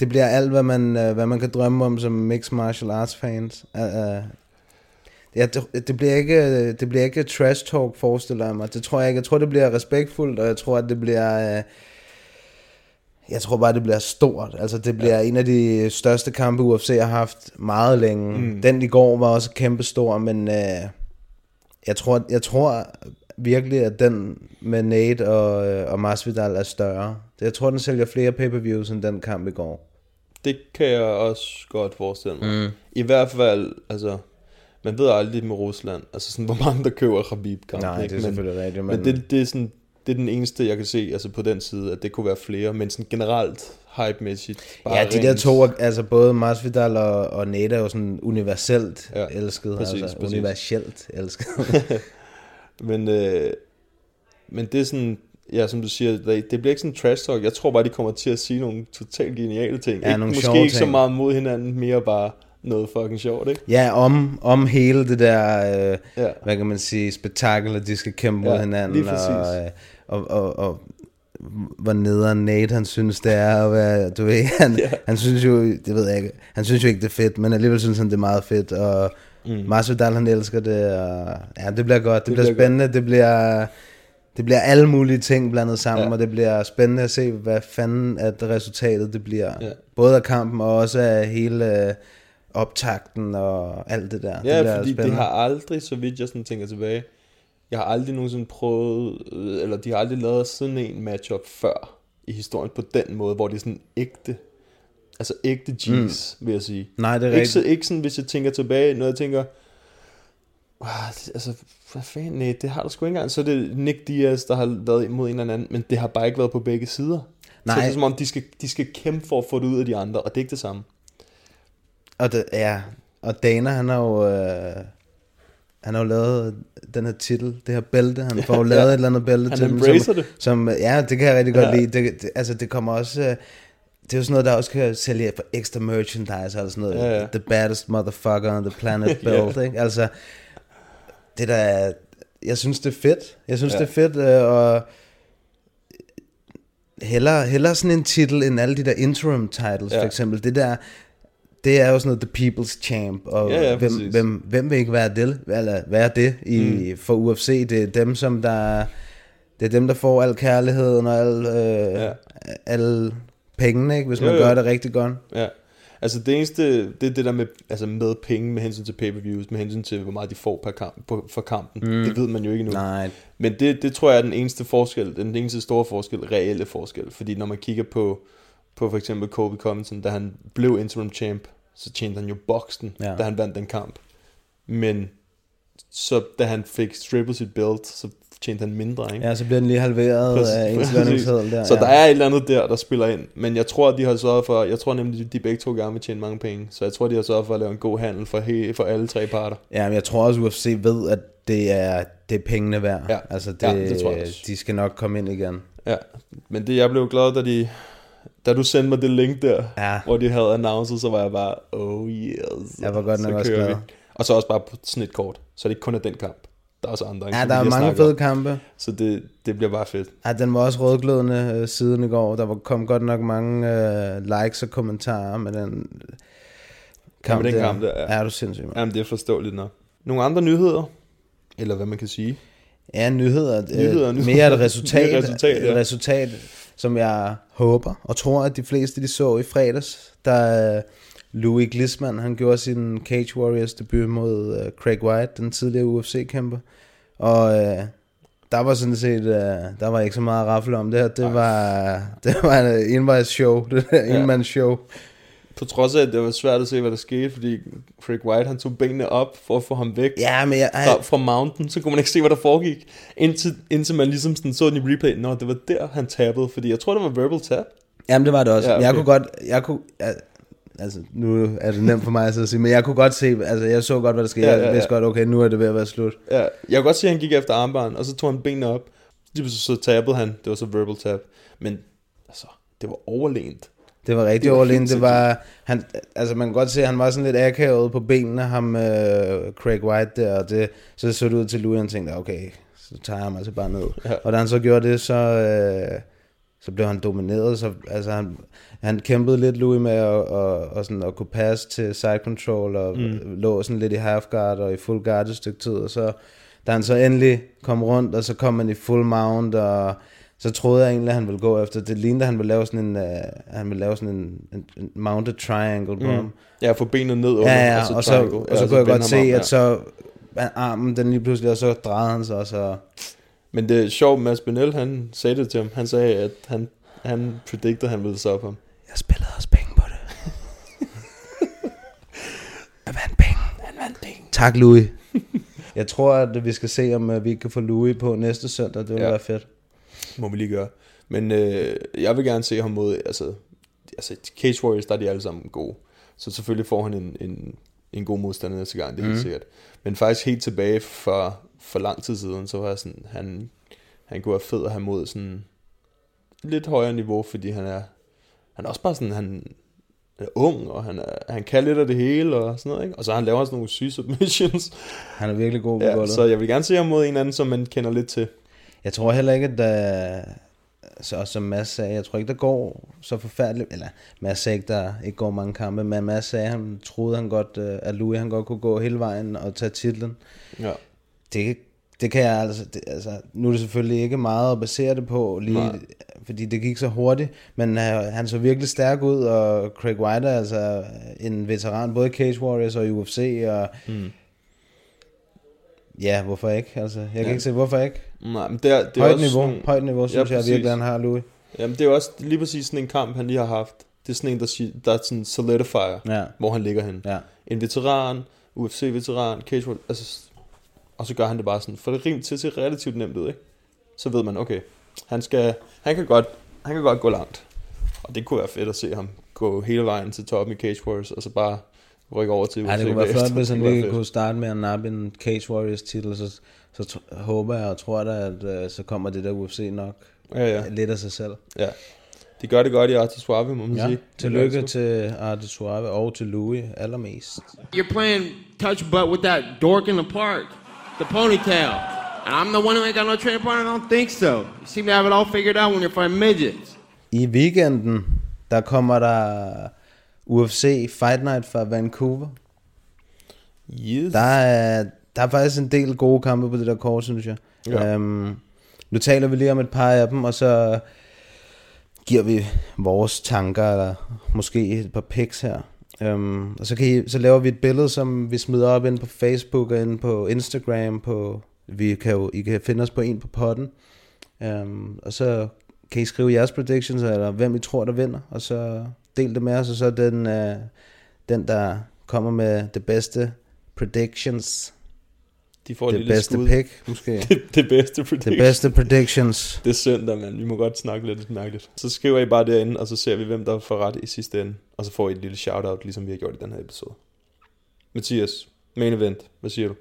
Det bliver alt, hvad man, uh, hvad man kan drømme om som mixed martial arts fans. Uh, uh, ja, det, det, bliver ikke, det bliver ikke trash talk, forestiller jeg mig. Det tror jeg ikke. Jeg tror, det bliver respektfuldt, og jeg tror, at det bliver... Uh, Jeg tror bare, det bliver stort. Altså, det bliver ja. en af de største kampe, UFC har haft meget længe. Mm. Den i går var også kæmpe stor, men øh, jeg, tror, jeg tror virkelig, at den med Nate og, øh, og Masvidal er større. Jeg tror, den sælger flere pay-per-views end den kamp i går. Det kan jeg også godt forestille mig. Mm. I hvert fald, altså, man ved aldrig med Rusland, altså sådan, hvor mange der køber Khabib kamp. Nej, det er men, selvfølgelig rigtigt, Men, men- det, det, er sådan, det er den eneste, jeg kan se altså på den side, at det kunne være flere, men sådan generelt hype-mæssigt. Bare Ja, de der rent- to, er- altså både Masvidal og, og Nate er jo sådan universelt Ja, elsket. præcis, altså, præcis. Universelt elsket. Men, øh, men det er sådan, ja, som du siger, det, bliver ikke sådan trash talk. Jeg tror bare, de kommer til at sige nogle totalt geniale ting. Ja, ikke, nogle måske ikke så ting. meget mod hinanden, mere bare noget fucking sjovt, ikke? ja, om, om hele det der, øh, ja. Hvad kan man sige, spektakel, at de skal kæmpe mod Ja, hinanden. lige præcis. Og, øh, og, og, og hvor nederen Nate, han synes, det er at være, du ved, han, Ja. han synes jo, det ved jeg ikke, han synes jo ikke, det er fedt, men alligevel synes han, det er meget fedt, og mm. Masvidal, han elsker det, og ja, det bliver godt, det, det bliver, bliver spændende, det bliver, det bliver alle mulige ting blandet sammen, ja. Og det bliver spændende at se, hvad fanden at resultatet det bliver, ja. Både af kampen, og også af hele øh, optakten, og alt det der, det Ja, bliver fordi spændende. det har aldrig, så vidt jeg sådan tænker tilbage, jeg har aldrig nogensinde prøvet, øh, eller de har aldrig lavet sådan en matchup før i historien på den måde, hvor det er sådan ægte, altså ægte G's, mm. vil jeg sige. Nej, det er Ikke, rigtigt. så, ikke sådan, hvis jeg tænker tilbage, når jeg tænker, "Ah, altså, hvad fanden, nej, det har du sgu ikke engang. Så er det Nick Diaz, der har været imod en eller anden, men det har bare ikke været på begge sider. Nej. Så det er som om, de skal, de skal kæmpe for at få det ud af de andre, og det er ikke det samme. Og det, ja, og Dana, han har jo, øh, han har jo lavet den her titel, det her bælte, han får jo lavet Ja. et eller andet bælte Han til dem, som, det. Som, ja, det kan jeg rigtig godt Ja. lide. Det, det, altså, det kommer også, øh, det er jo sådan noget, der også kan sælge for ekstra merchandise, eller sådan noget. Ja, ja. The baddest motherfucker on the planet Ja. belt, ikke? Altså, det der er, jeg synes, det er fedt. Jeg synes, Ja. det er fedt, øh, og hellere, hellere sådan en titel, end alle de der interim titles, Ja. for eksempel. Det der, det er jo sådan noget The People's Champ, og Ja, ja, hvem, præcis. hvem, hvem vil ikke være det, eller være det i, mm. for UFC? Det er dem, som der, det er dem, der får al kærligheden og al, øh, ja. Ja. Pengene, ikke, hvis man Jo, jo. gør det rigtig godt. Ja. Altså det eneste, det er det der med, altså med penge med hensyn til pay-per-views, med hensyn til hvor meget de får per kamp, på, for kampen. Mm. Det ved man jo ikke nu. Nej, Men det, det tror jeg er den eneste forskel, den eneste store forskel, reelle forskel. Fordi når man kigger på, på for eksempel Kobe Covington, da han blev interim champ, så tjente han jo boksen, ja. da han vandt den kamp. Men så da han fik strippet sit belt, så tjente han mindre, ikke? ja, så bliver den lige halveret Præcis, af ens lønningsseddel der. Så ja. der er et eller andet der, der spiller ind. Men jeg tror, de har sørget for, jeg tror nemlig, de, begge to gerne vil tjene mange penge. Så jeg tror, de har sørget for at lave en god handel for, he, for alle tre parter. Ja, men jeg tror også, UFC ved, at det er, det er pengene værd. Ja. Altså, det, Ja, det tror jeg også. de skal nok komme ind igen. Ja, men det, jeg blev glad, da, de, da du sendte mig det link der, Ja. hvor de havde announced, så var jeg bare, oh yes. Jeg var godt nok også glad. vi. Og så også bare på sådan et kort, så det ikke kun er den kamp. Der er også andre, Ja, der er mange fede om. kampe. Så det, det bliver bare fedt. Ja, den var også rødglødende øh, siden i går. Der var, kom godt nok mange øh, likes og kommentarer med den kamp, med den der. kamp der, ja. Ja, er du sindssyg, mand. Jamen, det er forståeligt nok. Nogle andre nyheder, eller hvad man kan sige. Ja, nyheder. Nyheder, øh, nyheder. Mere et resultat, Mere resultat, ja. et resultat, som jeg håber og tror, at de fleste de så i fredags. Der Louis Glisman, han gjorde sin Cage Warriors debut mod uh, Craig White, den tidligere UFC-kæmper. Og uh, der var sådan set, uh, der var ikke så meget at rafle om det her. Det var, det var en envejs-show, det der Ja. enmands-show. På trods af, at det var svært at se, hvad der skete, fordi Craig White, han tog benene op for at få ham væk Ja, men jeg, fra, fra mountain, så kunne man ikke se, hvad der foregik, indtil, indtil man ligesom sådan så den i replay. Nå, det var der, han tabede, fordi jeg tror, det var verbal tab. Jamen det var det også. Ja, okay. Jeg kunne godt, jeg kunne, jeg, altså nu er det nemt for mig at og sige, men jeg kunne godt se, altså jeg så godt, hvad der skete. Ja, Ja, ja, jeg vidste godt, okay, nu er det ved at være slut. Ja, jeg kan godt se, at han gik efter armbånd, og så tog han benene op. Så, så tabede han, det var så verbal tab. Men altså, det var overlænt. Det var rigtig helt Det var, han, altså man kan godt se, at han var sådan lidt akavet på benene, ham øh, Craig White der, og det, så så det ud til Louis, han tænkte, okay, så tager jeg ham altså bare ned. Ja. Og da han så gjorde det, så, øh, så blev han domineret, så altså han, han kæmpede lidt Louis med at, og, og sådan, at kunne passe til side control, og mm. lå sådan lidt i half guard og i full guard et stykke tid, og så da han så endelig kom rundt, og så kom han i full mount, og så troede jeg egentlig, at han ville gå efter. Det lignede, at han ville lave sådan en, uh, han ville lave sådan en, en, en mounted triangle på mm. ham. Ja, få benet ned under, Ja, ja, og så, triangle. og så, Ja, kunne jeg vende godt ham se, om, ja. at så han- armen den lige pludselig, og så drejede han sig, og så... Men det er sjovt, Mads Benel, han sagde det til ham. Han sagde, at han, han predicted, at han ville stoppe ham. Jeg spillede også penge på det. jeg vandt penge. Han vandt penge. Tak, Louis. jeg tror, at vi skal se, om uh, vi kan få Louis på næste søndag. Det vil Ja. være fedt. Må vi lige gøre. Men øh, jeg vil gerne se ham mod, altså, altså Cage Warriors, der er de alle sammen gode. Så selvfølgelig får han en, en, en god modstander næste gang, det er helt Mhm. sikkert. Men faktisk helt tilbage for, for lang tid siden, så var jeg sådan, han, han kunne være fed at have mod sådan lidt højere niveau, fordi han er, han er også bare sådan, han er ung, og han, er, han kan lidt af det hele, og sådan noget, ikke? Og så han laver også nogle syge submissions. Han er virkelig god på Ja, gulvet. så jeg vil gerne se ham mod en anden, som man kender lidt til. Jeg tror heller ikke, at der, så, som Mads sagde, jeg tror ikke, der går så forfærdeligt, eller Mads sagde ikke, der ikke går mange kampe, men Mads sagde, han troede, han godt, øh, at Louis han godt kunne gå hele vejen og tage titlen. Ja. Det, det kan jeg altså, det, altså, nu er det selvfølgelig ikke meget at basere det på, lige, Nej. fordi det gik så hurtigt, men uh, han så virkelig stærk ud, og Craig White er altså en veteran, både i Cage Warriors og i UFC, og Mm. ja, hvorfor ikke? Altså, jeg kan Ja. ikke se, hvorfor ikke? Nej, men det er, det er højt også niveau, sådan- højt niveau, synes jeg præcis. virkelig, han har, Louis. Jamen, det er også lige præcis sådan en kamp, han lige har haft. Det er sådan en, der, der er sådan solidifier, Ja. hvor han ligger hen. Ja. En veteran, UFC-veteran, casual, altså, og så gør han det bare sådan, for det rim til at se relativt nemt ud, ikke? Så ved man, okay, han, skal, han, kan godt, han kan godt gå langt. Og det kunne være fedt at se ham gå hele vejen til toppen i Cage Warriors, og så bare rykke over til UFC Ja, det kunne være flot, hvis han lige kunne starte med at nappe en Cage Warriors titel, så, så håber jeg og tror da, at uh, så kommer det der UFC nok. Ja, ja, lidt af sig selv. ja. De gør det godt i Arte Suave, må man Ja, sige. tillykke til Arte Suave og til Louis allermest. You're playing touch butt with that dork in the park, the ponytail. And I'm the one who ain't got no training partner? I don't think so. You seem to have it all figured out when you're fighting midgets. I weekenden, der kommer der UFC Fight Night fra Vancouver. Yes. Der er, der er faktisk en del gode kampe på det der kort, synes jeg. Ja. Um, nu taler vi lige om et par af dem, og så giver vi vores tanker, eller måske et par pics her. Um, og så, kan I, så laver vi et billede, som vi smider op ind på Facebook og ind på Instagram. På, vi kan jo, I kan finde os på en på potten. Um, og så kan I skrive jeres predictions, eller hvem I tror, der vinder. Og så del det med os, og så den, uh, den der kommer med det bedste predictions. De får det bedste skud. pick, måske. det, det bedste prediction. det bedste predictions. Det er søndag, mand. Vi må godt snakke lidt mærkeligt. Så skriver I bare derinde, og så ser vi, hvem der får ret i sidste ende. Og så får I et lille shout-out, ligesom vi har gjort i den her episode. Mathias, main event. Hvad siger du?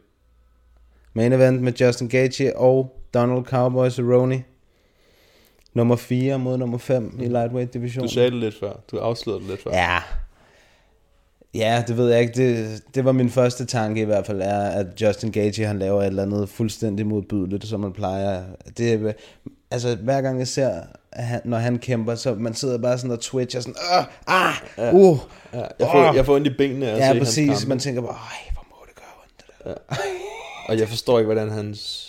Main event med Justin Gaethje og Donald Cowboy Cerrone. Nummer 4 mod nummer 5 i lightweight divisionen. Du sagde det lidt før. Du afslørede det lidt før. Ja. Ja, det ved jeg ikke. Det, det var min første tanke i hvert fald, er, at Justin Gaethje, han laver et eller andet fuldstændig modbydeligt, som man plejer. Det, altså, hver gang jeg ser, at han, når han kæmper, så man sidder bare sådan og twitcher sådan, Åh, ah, Ja. uh. Ja, jeg, får, Åh. jeg får ondt i benene at se Ja, hans præcis. Man tænker bare, ej, hvor må det gøre ondt. det der." Og jeg forstår ikke, hvordan hans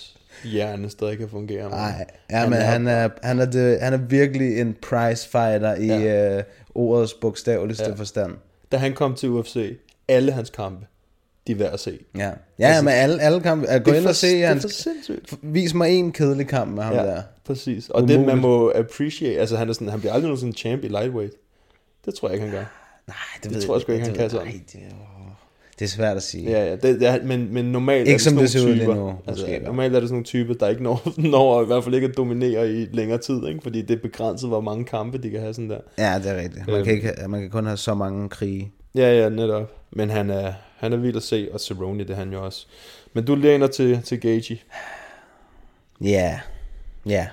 hjerne stadig kan fungere. Nej, men ja, men han er, han, er det, han er virkelig en prize fighter i Ja. ja. øh, ordets bogstaveligste Ja. ja. forstand. Da han kom til UFC, alle hans kampe, de er værd at se. Ja, ja altså, men alle, alle kampe, at gå Det ind for- og se det hans, vis mig en kedelig kamp med ham Ja, der. præcis. Og det, man Umuligt. må appreciate, altså han, er sådan, han bliver aldrig nogen sådan champ i lightweight. Det tror jeg ikke, han gør. Nej, Det tror jeg sgu ikke, han kan sådan. Nej, det, det er svært at sige. Ja, ja, det, er, men, men normalt Ikke er det som sådan det ser nogle typer, nu, altså, måske, normalt er det sådan nogle typer, der ikke når, når i hvert fald ikke at dominere i længere tid, ikke? fordi det er begrænset, hvor mange kampe de kan have sådan der. Ja, det er rigtigt. Man, Øhm. kan, ikke, man kan kun have så mange krige. Ja, ja, netop. Men han er, han er vild at se, og Cerrone, det er han jo også. Men du læner til, til Gaethje. Ja, ja.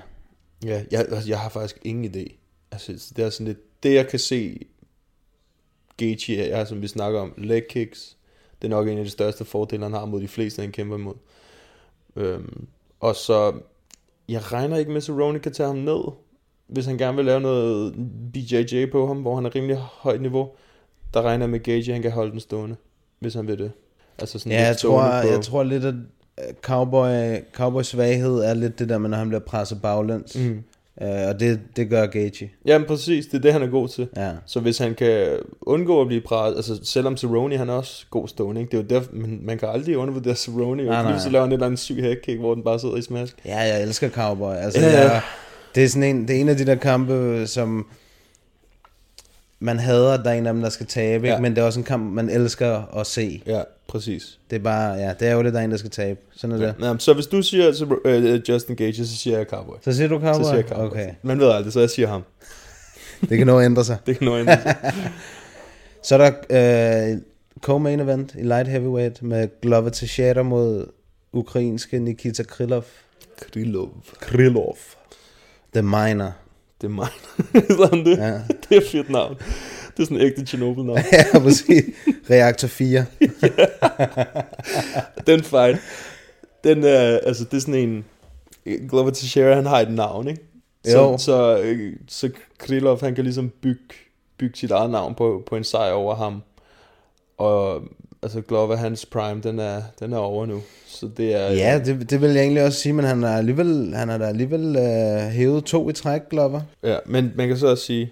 Ja, jeg, altså, jeg har faktisk ingen idé. Altså, det er sådan lidt, det jeg kan se Gaethje er, som vi snakker om, leg kicks. Det er nok en af de største fordele, han har mod de fleste, han kæmper imod. Øhm, og så, jeg regner ikke med, at Cerrone kan tage ham ned, hvis han gerne vil lave noget BJJ på ham, hvor han er rimelig højt niveau. Der regner jeg med Gaethje, han kan holde den stående, hvis han vil det. Altså sådan Ja, jeg tror, på- jeg tror lidt, at cowboy, cowboy svaghed er lidt det der med, når han bliver presset baglæns. Mm. Øh, og det, det gør Gaethje. Jamen præcis, det er det, han er god til. Ja. Så hvis han kan undgå at blive presset, altså selvom Cerrone, han er også god stående, ikke? det er jo derfor, man, man kan aldrig undervurdere Cerrone, Nej, og nej. pludselig laver han et eller andet syg headkick, hvor den bare sidder i smask. Ja, jeg elsker Cowboy. Altså, ja, ja. jeg, det er sådan en, det er en af de der kampe, som man hader, at der er en af dem, der skal tabe, Ja. men det er også en kamp, man elsker at se. Ja, præcis. Det er bare, ja, det er jo det, der er en, der skal tabe. Sådan er det. Ja, så hvis du siger Cerro- øh, Justin Gage, så siger jeg Cowboy. Så siger du Cowboy? Så siger jeg Cowboy. Okay, Man ved aldrig, så jeg siger ham. det kan nå ændre sig. Det kan nå ændre sig. Så er der øh, co-main event i light heavyweight med Glover Teixeira mod ukrainske Nikita Krylov. Krylov. Krylov. The Miner. Det er mig. sådan det. Ja. Det er fedt navn. Det er sådan en ægte Chernobyl-navn. ja, præcis. Reaktor 4. den fight, den er, altså det er sådan en, Glover Teixeira, han har et navn, ikke? Så, Jo. så, øh, så Krylov, han kan ligesom bygge, bygge sit eget navn på, på en sejr over ham. Og altså Glover, hans prime, den er, den er over nu. Så det er... Ja, det, det vil jeg egentlig også sige, men han har alligevel, han har da alligevel øh, hævet to i træk, Glover. ja, men man kan så også sige,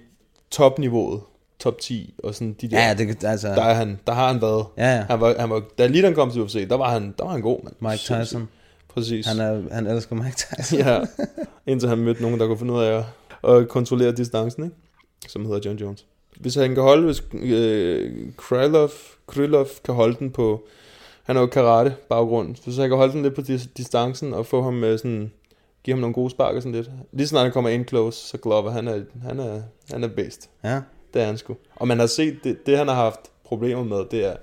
topniveauet, top 10, og sådan de der, Ja, det altså- der, er han, der har han været. Ja, ja. Han var, han var, da lige han kom til UFC, der var han, der var han god, mand. Mike Sindssygt. Tyson. Præcis. Han, er, han elsker Mike Tyson. ja, indtil han mødte nogen, der kunne finde ud af at, at kontrollere distancen, ikke? som hedder John Jones. Hvis han kan holde, hvis øh, Krylov, Krylov kan holde den på, han er jo karate baggrund, hvis han kan holde den lidt på dis- distancen og få ham med sådan, give ham nogle gode spark og sådan lidt. Lige snart han kommer ind close, så Glover, han er, han er, han er bedst. Ja. Det er han sgu. Og man har set, det, det han har haft problemer med, det er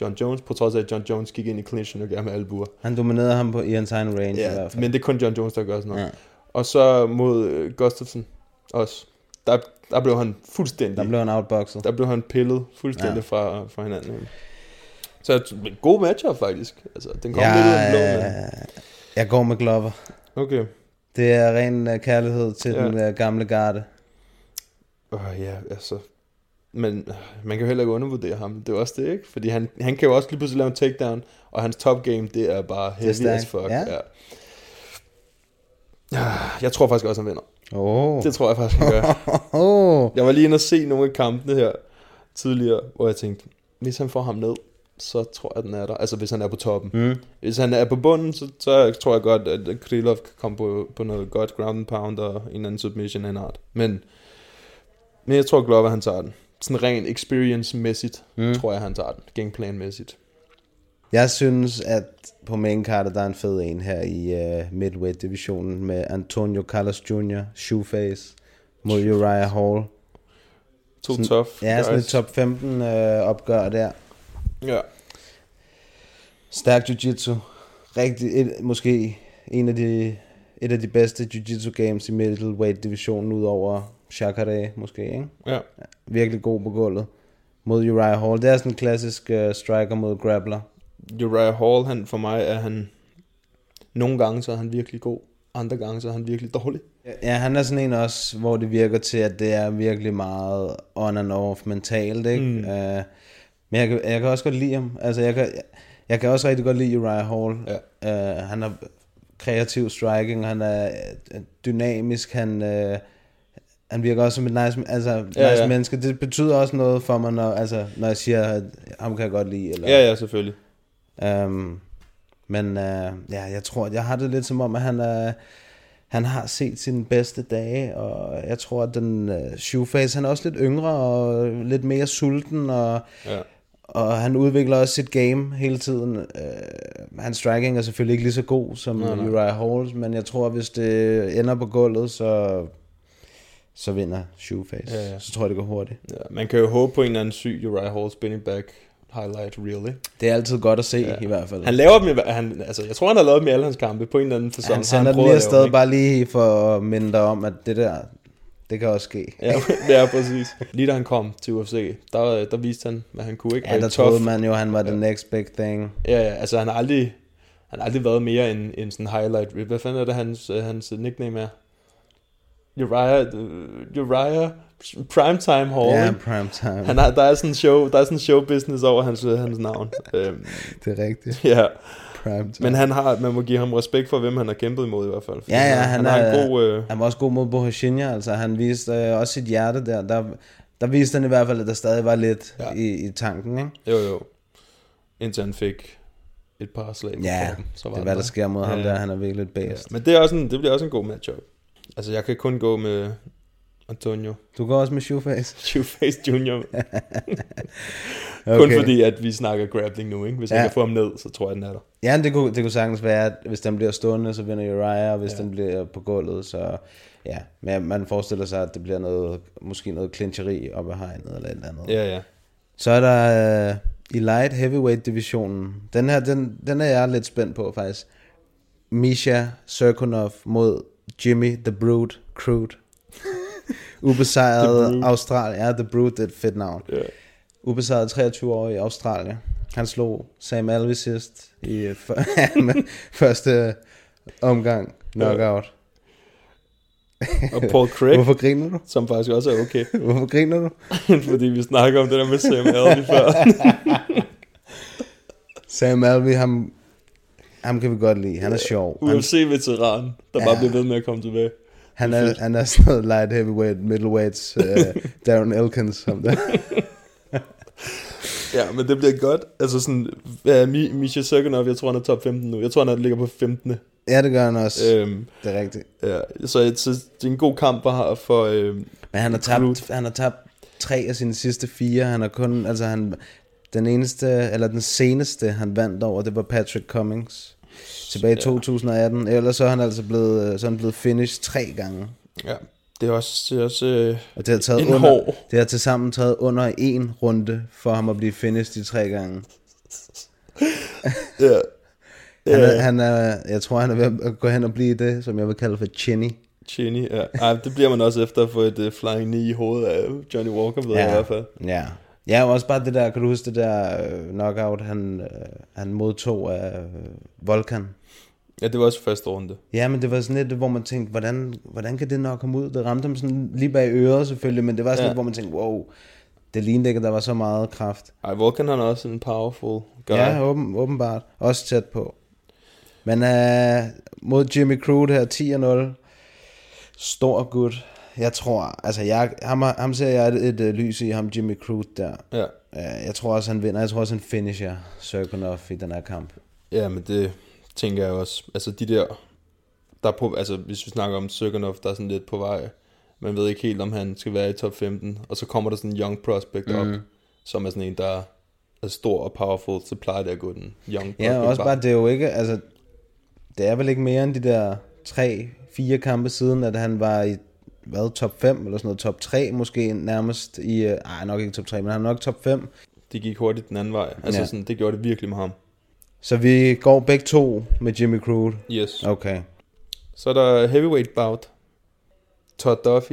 John Jones, på trods af, at John Jones gik ind i clinchen og gav med albuer. Han dominerede ham på i hans egen range i Ja, hvert fald. men det er kun John Jones, der gør sådan noget. Ja. Og så mod øh, Gustafsson også. Der, der blev han fuldstændig... Der blev han outboxet. der blev han pillet fuldstændig Ja. fra, fra hinanden. Så en god matchup faktisk. Altså, den kom Ja, lidt ud af blå, øh, men... jeg går med Glover. Okay. Det er ren uh, kærlighed til ja. Den uh, gamle garde. Uh, ja, altså... Men øh, man kan jo heller ikke undervurdere ham. Det er også det, ikke? Fordi han, han kan jo også lige pludselig lave en takedown, og hans top game, det er bare heavy as fuck. Ja. Ja. Ah, Jeg tror faktisk også, han vinder. Åh. Det tror jeg faktisk, han gør. Oh. Jeg var lige inde og se nogle af kampene her tidligere, hvor jeg tænkte, hvis han får ham ned, så tror jeg, den er der. Altså hvis han er på toppen. Mm. Hvis han er på bunden, så, så tror jeg godt, at Krylov kan komme på, på noget godt ground and pound og en eller anden submission af en art. Men, men jeg tror, Glover han tager den. Sådan rent experience-mæssigt, mm. tror jeg, han tager den. Gameplan-mæssigt. Jeg synes, at på main card, der er en fed en her i uh, midweight-divisionen med Antonio Carlos Jr., Shoeface, mod Uriah Hall. To Sådan- tough Ja, sådan et guys. top 15 uh, opgør der. Ja. Stærk jiu-jitsu. Rigtig, et, måske en af de, et af de bedste jiu-jitsu games i middleweight-divisionen, udover Shakare måske, ikke? ja. Virkelig god på gulvet. Mod Uriah Hall. Det er sådan en klassisk uh, striker mod grappler. Uriah Hall, han, for mig er han... Nogle gange så er han virkelig god. Andre gange så er han virkelig dårlig. Ja, han er sådan en også, hvor det virker til, at det er virkelig meget on and off mentalt, ikke? Mm. Uh, men jeg kan, jeg kan også godt lide ham. Altså, jeg kan, jeg kan også rigtig godt lide Uriah Hall. Ja. Uh, han har kreativ striking, han er øh, dynamisk, han, uh, han virker også som et nice, altså, nice Ja, ja. menneske. Det betyder også noget for mig, når, altså, når jeg siger, at ham kan jeg godt lide. Eller, Ja, ja, selvfølgelig. Um, men uh, ja, jeg tror, jeg har det lidt som om, at han er, han har set sine bedste dage, og jeg tror, at den uh, Shoeface, han er også lidt yngre og lidt mere sulten, og, Ja. og han udvikler også sit game hele tiden. Uh, hans striking er selvfølgelig ikke lige så god som Nej, nej. Uriah Hall, men jeg tror, at hvis det ender på gulvet, så, så vinder Shoeface. Ja, ja. Så tror jeg, det går hurtigt. Ja, man kan jo håbe på en eller anden syg Uriah Hall spinning back highlight ikke? Det er altid godt at se, ja. i hvert fald. Han laver dem han, altså, jeg tror, han har lavet dem i alle hans kampe på en eller anden fasong. han sender den lige afsted bare lige for at minde dig om, at det der, det kan også ske. Ja, ja, præcis. Lige da han kom til UFC, der, der viste han, hvad han kunne, ikke? Ja, der i tough- troede man jo, han var the next big thing. Ja, ja, altså han har aldrig, han har aldrig været mere end, end sådan highlight. Hvad fanden er det, hans, hans nickname er? Uriah, Uriah Primetime Hall. Ja, ikke? prime time. Han har, der er sådan en show, der er sådan en show business over hans, hans navn. øhm, Det er rigtigt. ja, Prime time. men han har, man må give ham respekt for, hvem han har kæmpet imod i hvert fald. Ja, ja, han, han har er, en god... Øh, han var også god mod Bohashinya, altså han viste øh, også sit hjerte der. der. Der viste han i hvert fald, at der stadig var lidt Ja. ja. i, i tanken, ikke? jo, jo. Indtil han fik et par slag på Ja, kroppen, så var det er hvad der sker mod ham Ja. der, han er virkelig et Ja, bedst. men det, er også en, det bliver også en god matchup. Altså, jeg kan kun gå med Antonio Du går også med Shoeface? Shoeface Jr. Okay. Kun fordi, at vi snakker grappling nu, ikke? Hvis ja. Jeg kan få ham ned, så tror jeg, den er der. Ja, det kunne, det kunne sagtens være, at hvis den bliver stående, så vinder Uriah, og hvis ja. den bliver på gulvet, så ja. Men man forestiller sig, at det bliver noget, måske noget clincheri op ad hegnet eller et eller andet. Ja, ja. Så er der øh, i light heavyweight divisionen. Den her, den, den er jeg lidt spændt på faktisk. Misha Serkunov mod Jimmy The Brute Crude. Ubesejret. Australien. Ja, The Brute det er et fedt navn. ja. Ubesejret 23 år i Australien. Han slog Sam Alvey sidst i f- første omgang knockout. Og Paul Craig, Hvorfor griner du? som faktisk også er okay. Hvorfor griner du? fordi vi snakker om det der med Sam Alvey før. Sam Alvey, ham, ham kan vi godt lide. Han er sjov. UFC-veteran, der Ja. bare bliver ved med at komme tilbage. han, det er er, han er sådan noget light heavyweight, middleweights, uh, Darren Elkins. Som der. Ja, men det bliver godt. Altså sådan, Mi- Misha Sergenov, jeg tror, han er top 15 nu. Jeg tror, han ligger på 15. Ja, det gør han også. Øhm, Det er rigtigt. ja, så, så det er en god kamp for, for øhm, Men han har tabt, han har tabt tre af sine sidste fire. Han har kun, altså han, den eneste, eller den seneste, han vandt over, det var Patrick Cummings. Tilbage i Ja. 2018. Ellers så er han altså blevet, øh, så er han blevet finished tre gange. ja, det er også, det er også øh, Og det har taget under, hård. det har til sammen taget under en runde for ham at blive finished de tre gange. Ja, Han er, Ja. han er, jeg tror, han er ved at gå hen og blive det, som jeg vil kalde for chinny. Cheney, ja. Ej, det bliver man også efter at få et uh, flying knee i hovedet af Johnny Walker, ved jeg i hvert fald. Ja. Ja, og også bare det der, kan du huske det der øh, knockout, han, øh, han modtog af øh, Volkan? Ja, det var også første runde. Ja, men det var sådan lidt, hvor man tænkte, hvordan, hvordan kan det nok komme ud? Det ramte ham sådan lige bag øret selvfølgelig, men det var sådan Ja. lidt, hvor man tænkte, wow, det lignede ikke, at der var så meget kraft. Ej, Volkan han er også en powerful guy. Ja, åben, åbenbart. Også tæt på. Men øh, mod Jimmy Crude her, 10-0. Stor gut. Jeg tror, altså jeg, ham, ham ser jeg et, et, et lys i, ham Jimmy Crude der. ja. Øh, Jeg tror også, han vinder. Jeg tror også, han finisher Serkunov i den her kamp. Ja, men det tænker jeg også. Altså de der, der er på, altså hvis vi snakker om Sergenov, der er sådan lidt på vej. Man ved ikke helt, om han skal være i top 15. Og så kommer der sådan en young prospect op, Mhm. som er sådan en, der er stor og powerful, så plejer det at gå den young prospect Ja, og også bare, det er jo ikke, altså, det er vel ikke mere end de der tre, fire kampe siden, at han var i, hvad, top 5, eller sådan noget, top 3 måske nærmest i, øh, ej, nok ikke top 3, men han er nok top 5. Det gik hurtigt den anden vej. Altså Ja. sådan, det gjorde det virkelig med ham. Så vi går begge to med Jimmy Crude. Yes. Okay. Så er der heavyweight bout. Todd Duffy.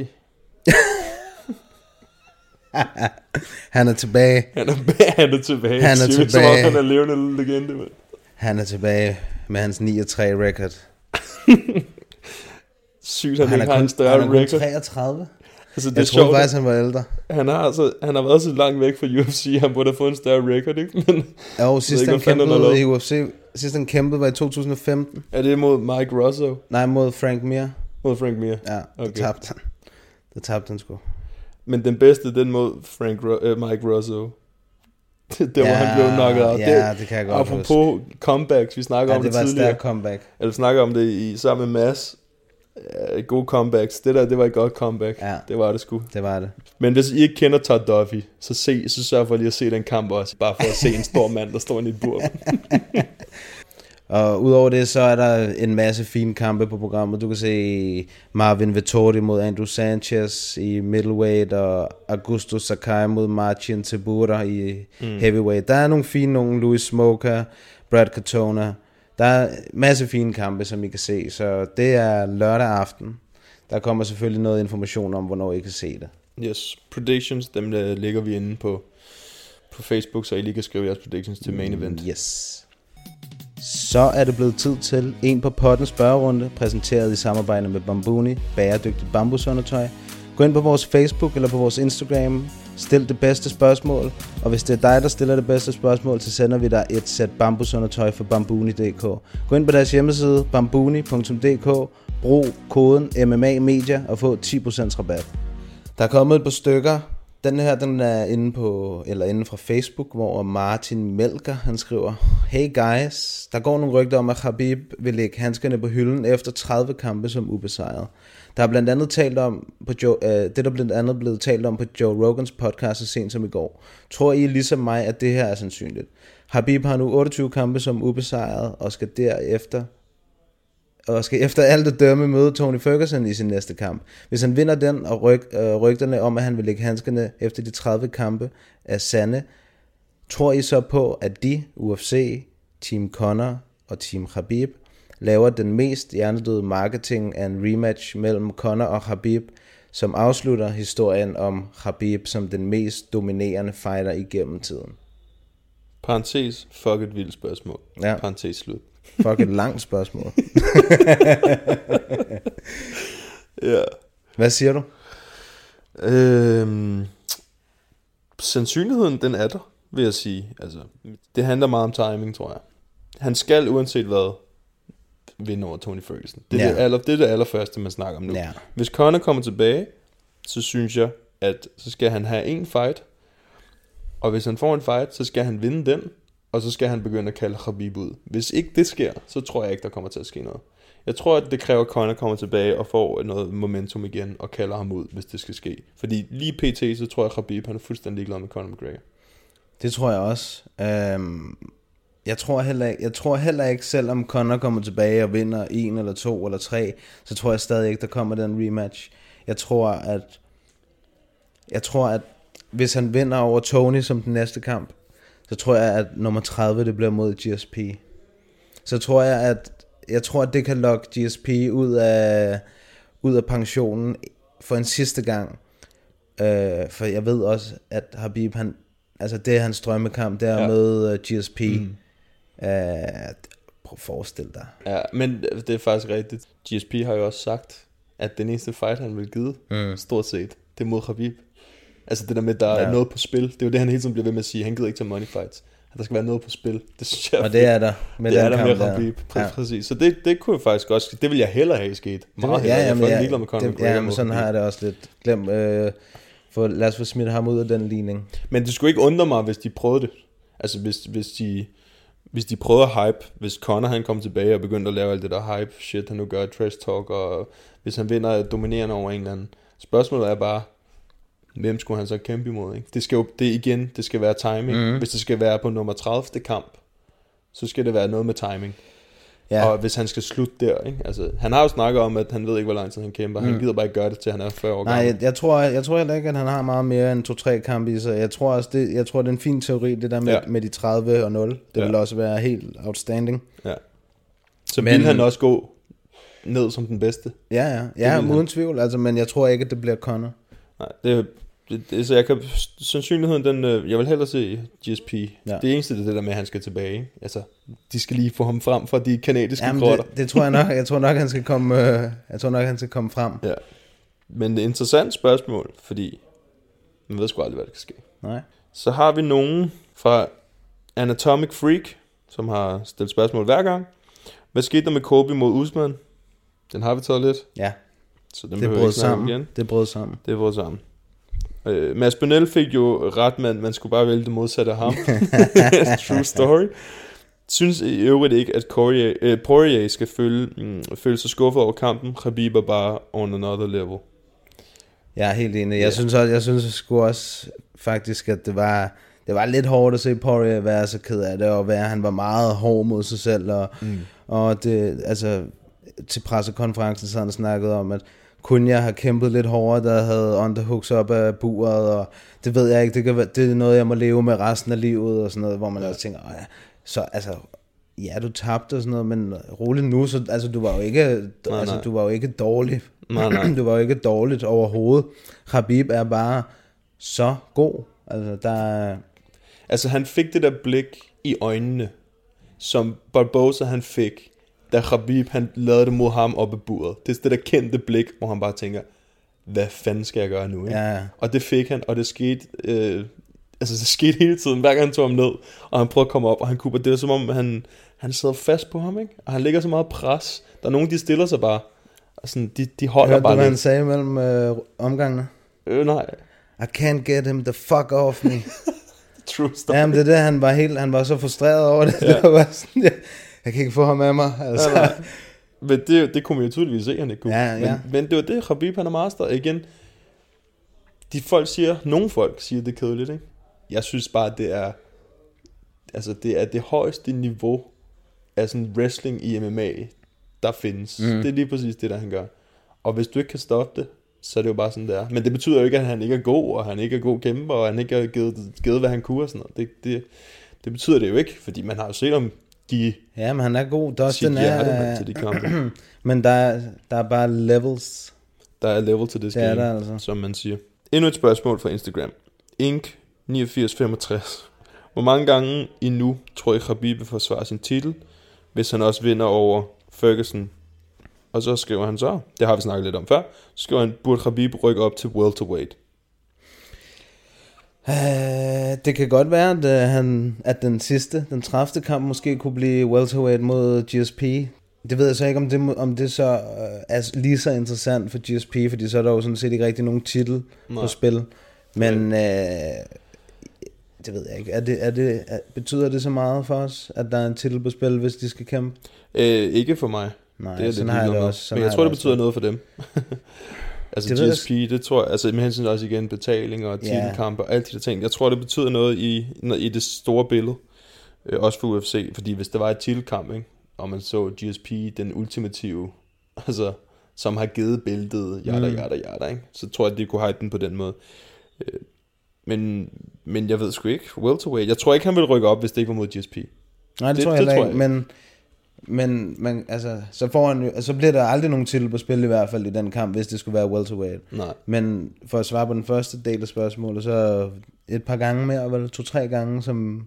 Han er tilbage. Han er, han er tilbage. Han er Sygt, Som om tilbage. han er levende legende. mand. Han er tilbage med hans 9-3 record. Sygt, han, Han ikke er har kun, en større han er kun record. 33. Altså, det Jeg er troede sjovt, faktisk, han var ældre. Han har, altså, han har været så langt væk fra UFC, han burde have fået en større record, ikke? Men Jo, sidst han han kæmpede i. UFC, sidst han kæmpede var i 2015. er det mod Mike Russo? Nej, mod Frank Mir. Mod Frank Mir? Ja, det Okay. tabte han. Det tabte han sgu. Men den bedste, den mod Frank uh, Mike Russo. det var Ja, han blev knocket out. ja, det kan jeg godt Apropos comebacks, vi snakker Ja, om det det, var et tidligere. stærkt comeback. Eller vi snakker om det i sammen med Mads. Ja, gode comebacks. Det der, det var et godt comeback. Ja. Det var det sgu. Det var det. Men hvis I ikke kender Todd Duffy, så, se, så sørg for lige at se den kamp også. Bare for at se en stor mand, der står i et bur. Og udover det, så er der en masse fine kampe på programmet. Du kan se Marvin Vettori mod Andrew Sanchez i middleweight, og Augusto Sakai mod Marcin Tibura i mm. heavyweight. Der er nogle fine nogle, Louis Smoker, Brad Katona. Der er masse fine kampe, som I kan se, så det er lørdag aften. Der kommer selvfølgelig noget information om, hvornår I kan se det. Yes, predictions, dem der ligger vi inde på, på Facebook, så I lige kan skrive jeres predictions til main event. Yes. Så er det blevet tid til en på potten spørgerunde, præsenteret i samarbejde med Bambuni, bæredygtigt bambusundertøj. Gå ind på vores Facebook eller på vores Instagram, stil det bedste spørgsmål, og hvis det er dig, der stiller det bedste spørgsmål, så sender vi dig et sæt bambusundertøj fra bambuni.dk. Gå ind på deres hjemmeside bambuni.dk, brug koden MMA Media og få 10% rabat. Der er kommet et par stykker. Den her, den er inde på, eller inde fra Facebook, hvor Martin Melker, han skriver, Hey guys, der går nogle rygter om, at Khabib vil lægge handskerne på hylden efter 30 kampe som ubesejret. Der er blandt andet talt om på Joe, øh, det der blandt andet blevet talt om på Joe Rogans podcast så sent som i går. Tror I ligesom mig, at det her er sandsynligt? Habib har nu 28 kampe som ubesejret og skal derefter og skal efter alt at dømme møde Tony Ferguson i sin næste kamp. Hvis han vinder den, og ryg, øh, rygterne om, at han vil lægge handskerne efter de 30 kampe er sande, tror I så på, at de, UFC, Team Connor og Team Khabib, laver den mest hjernedøde marketing af en rematch mellem Connor og Khabib, som afslutter historien om Khabib som den mest dominerende fighter igennem tiden? Parenthes, fuck et vildt spørgsmål. Ja. Parenthes slut. Fuck et langt spørgsmål. Ja. Hvad siger du? Øhm, sandsynligheden, den er der, vil jeg sige. Altså, det handler meget om timing, tror jeg. Han skal uanset hvad vinde over Tony Ferguson. Det er, Ja. det, aller, det er det allerførste, man snakker om nu. Ja. Hvis Conor kommer tilbage, så synes jeg, at så skal han have en fight. Og hvis han får en fight, så skal han vinde den. Og så skal han begynde at kalde Khabib ud. Hvis ikke det sker, så tror jeg ikke, der kommer til at ske noget. Jeg tror, at det kræver, at Conor kommer tilbage og får noget momentum igen og kalder ham ud, hvis det skal ske. Fordi lige pt, så tror jeg, at Khabib han er fuldstændig ligeglad med Conor McGregor. Det tror jeg også. Øhm, jeg, tror heller ikke, jeg tror heller ikke, selvom Conor kommer tilbage og vinder en eller to eller tre, så tror jeg stadig ikke, der kommer den rematch. Jeg tror, at jeg tror, at hvis han vinder over Tony som den næste kamp, så tror jeg, at nummer 30, det bliver mod GSP. Så tror jeg, at jeg tror, at det kan lokke GSP ud af, ud af pensionen for en sidste gang. Øh, for jeg ved også, at Habib, han, altså det er hans drømmekamp, det er Ja. ja. med uh, GSP. Mm. Uh, prøv at forestille dig. Ja, men det er faktisk rigtigt. GSP har jo også sagt, at den eneste fight, han vil give, mm. stort set, det er mod Khabib. Altså det der med, at der ja. Ja. er noget på spil. Det er jo det, han hele tiden bliver ved med at sige. Han gider ikke til money fights. At der skal være noget på spil. Det synes jeg Og det er der med det den er der med. Khabib. Ja. Præcis. Så det, det kunne jeg faktisk også... Det vil jeg hellere have sket. Meget Det, hellere. ja, jeg jamen, er ja, ligeglad med Conor det, McGregor ja, men sådan Khabib. har jeg det også lidt. Glem, øh, for, lad os få smidt ham ud af den ligning. Men det skulle ikke undre mig, hvis de prøvede det. Altså hvis, hvis de... Hvis de prøvede at hype, hvis Conor han kom tilbage og begyndte at lave alt det der hype shit, han nu gør, trash talk, og hvis han vinder dominerende over en eller anden. Spørgsmålet er bare, hvem skulle han så kæmpe imod? Ikke? Det skal jo, det igen, det skal være timing. Mm. Hvis det skal være på nummer 30. kamp, så skal det være noget med timing. Ja. Og hvis han skal slutte der, ikke? Altså, han har jo snakket om, at han ved ikke, hvor lang tid han kæmper. Mm. Han gider bare ikke gøre det, til han er 40 år Nej, gammel. jeg, jeg, tror, jeg tror heller ikke, at han har meget mere end 2-3 kampe i sig. Jeg tror også, det, jeg tror, det er en fin teori, det der med, Ja. med de 30 og 0. Det Ja. vil også være helt outstanding. Ja. Så Men- vil han også gå ned som den bedste. Ja, ja. Ja, uden tvivl. Altså, men jeg tror ikke, at det bliver Conor. Nej, det, det, det, så jeg kan, sandsynligheden, den, øh, jeg vil hellere se GSP. Ja. Det eneste, det er det der med, at han skal tilbage. Altså, de skal lige få ham frem fra de kanadiske Jamen, grotter. det, det, tror jeg nok. Jeg tror nok, han skal komme, øh, jeg tror nok, han skal komme frem. Ja. Men det er et interessant spørgsmål, fordi man ved sgu aldrig, hvad der kan ske. Nej. Så har vi nogen fra Anatomic Freak, som har stillet spørgsmål hver gang. Hvad skete der med Kobe mod Usman? Den har vi taget lidt, Ja, så den det brød sammen. igen. Det brød sammen. Det var sammen. Øh, Mads Bonnell fik jo ret, man, man skulle bare vælge det modsatte af ham. True story. Synes i øvrigt ikke, at Poirier, øh, Poirier skal føle, mm, føle sig skuffet over kampen. Khabib er bare on another level. Jeg er helt enig. Jeg synes også, jeg synes sgu også faktisk, at det var, det var lidt hårdt at se Poirier være så ked af det, og være, han var meget hård mod sig selv, og, mm. og det, altså, til pressekonferencen så han snakket om, at Kunja har kæmpet lidt hårdere, der havde underhooks op af buret, og det ved jeg ikke, det, kan, være- det er noget, jeg må leve med resten af livet, og sådan noget, hvor man også tænker, "Åh ja, så altså, ja, du tabte og sådan noget, men roligt nu, så altså, du var jo ikke, Nej, altså, nej. du var jo ikke dårlig. Nej, nej. du var jo ikke dårligt overhovedet. Khabib er bare så god. Altså, der er... Altså, han fik det der blik i øjnene, som Barbosa han fik, da Khabib han lavede det mod ham op i buret. Det er det der kendte blik, hvor han bare tænker, hvad fanden skal jeg gøre nu? Ikke? Ja, ja. Og det fik han, og det skete, øh, altså det skete hele tiden, hver gang han tog ham ned, og han prøvede at komme op, og han kunne, det var som om, han, han sidder fast på ham, ikke? Og han ligger så meget pres. Der er nogen, de stiller sig bare, og sådan, de, de holder Hørte du, bare hvad han sagde mellem øh, omgangene? Øh, nej, I can't get him the fuck off me. true story. Jamen, det er det, han var, helt, han var så frustreret over det. Ja. Ja. det var sådan, jeg, jeg kan ikke få ham af mig. Altså. Ja, nej. Men det, det kunne man jo tydeligvis se, at han ikke kunne. Ja, ja. Men, men det var det, Khabib han er master. Igen, de folk siger, nogle folk siger, det er kedeligt, ikke? Jeg synes bare, det er, altså det er det højeste niveau af sådan wrestling i MMA, der findes. Mm. Det er lige præcis det, der han gør. Og hvis du ikke kan stoppe det, så er det jo bare sådan, det er. Men det betyder jo ikke, at han ikke er god, og han ikke er god kæmper, og han ikke har givet, givet hvad han kunne og sådan noget. Det, det, det betyder det jo ikke, fordi man har jo set om de Ja, men han er god. Dustin sit hjerte er... mand til de kampe. Men der, er- der er bare levels. Der er level til det Det er game, der altså. som man siger. Endnu et spørgsmål fra Instagram. Ink 8965. Hvor mange gange endnu tror I Khabib vil forsvare sin titel, hvis han også vinder over Ferguson? Og så skriver han så, det har vi snakket lidt om før, så skriver han, burde Khabib rykke op til welterweight? Uh, det kan godt være, at, uh, han, at den sidste, den 30. kamp måske kunne blive welterweight mod GSP. Det ved jeg så ikke, om det, om det så uh, er lige så interessant for GSP, fordi så er der jo sådan set ikke rigtig nogen titel Nej. på spil. Men uh, det ved jeg ikke. Er det, er det, er, betyder det så meget for os, at der er en titel på spil, hvis de skal kæmpe? Øh, ikke for mig. Nej, det er sådan lidt har jeg det også. Sådan Men jeg tror, det det betyder noget for dem. altså Det GSP, det tror jeg, altså med hensyn også igen betaling og titelkampe og alt de der ting. Jeg tror, det betyder noget i, i det store billede. Øh, også for UFC, fordi hvis der var et titelkamp, ikke? og man så GSP, den ultimative, altså som har givet bæltet, yada, Mm. yada, yada, ikke? så tror jeg, at de kunne hype den på den måde. Øh, men, men jeg ved sgu ikke, welterweight, jeg tror ikke, han ville rykke op, hvis det ikke var mod GSP. Nej, det, Det- tror jeg det heller tror ikke, jeg men, men, men altså, så, får han, jo- så bliver der aldrig nogen titel på spil i hvert fald i den kamp, hvis det skulle være welterweight. Nej. Men for at svare på den første del af spørgsmålet, så et par gange mere, vel to-tre gange, som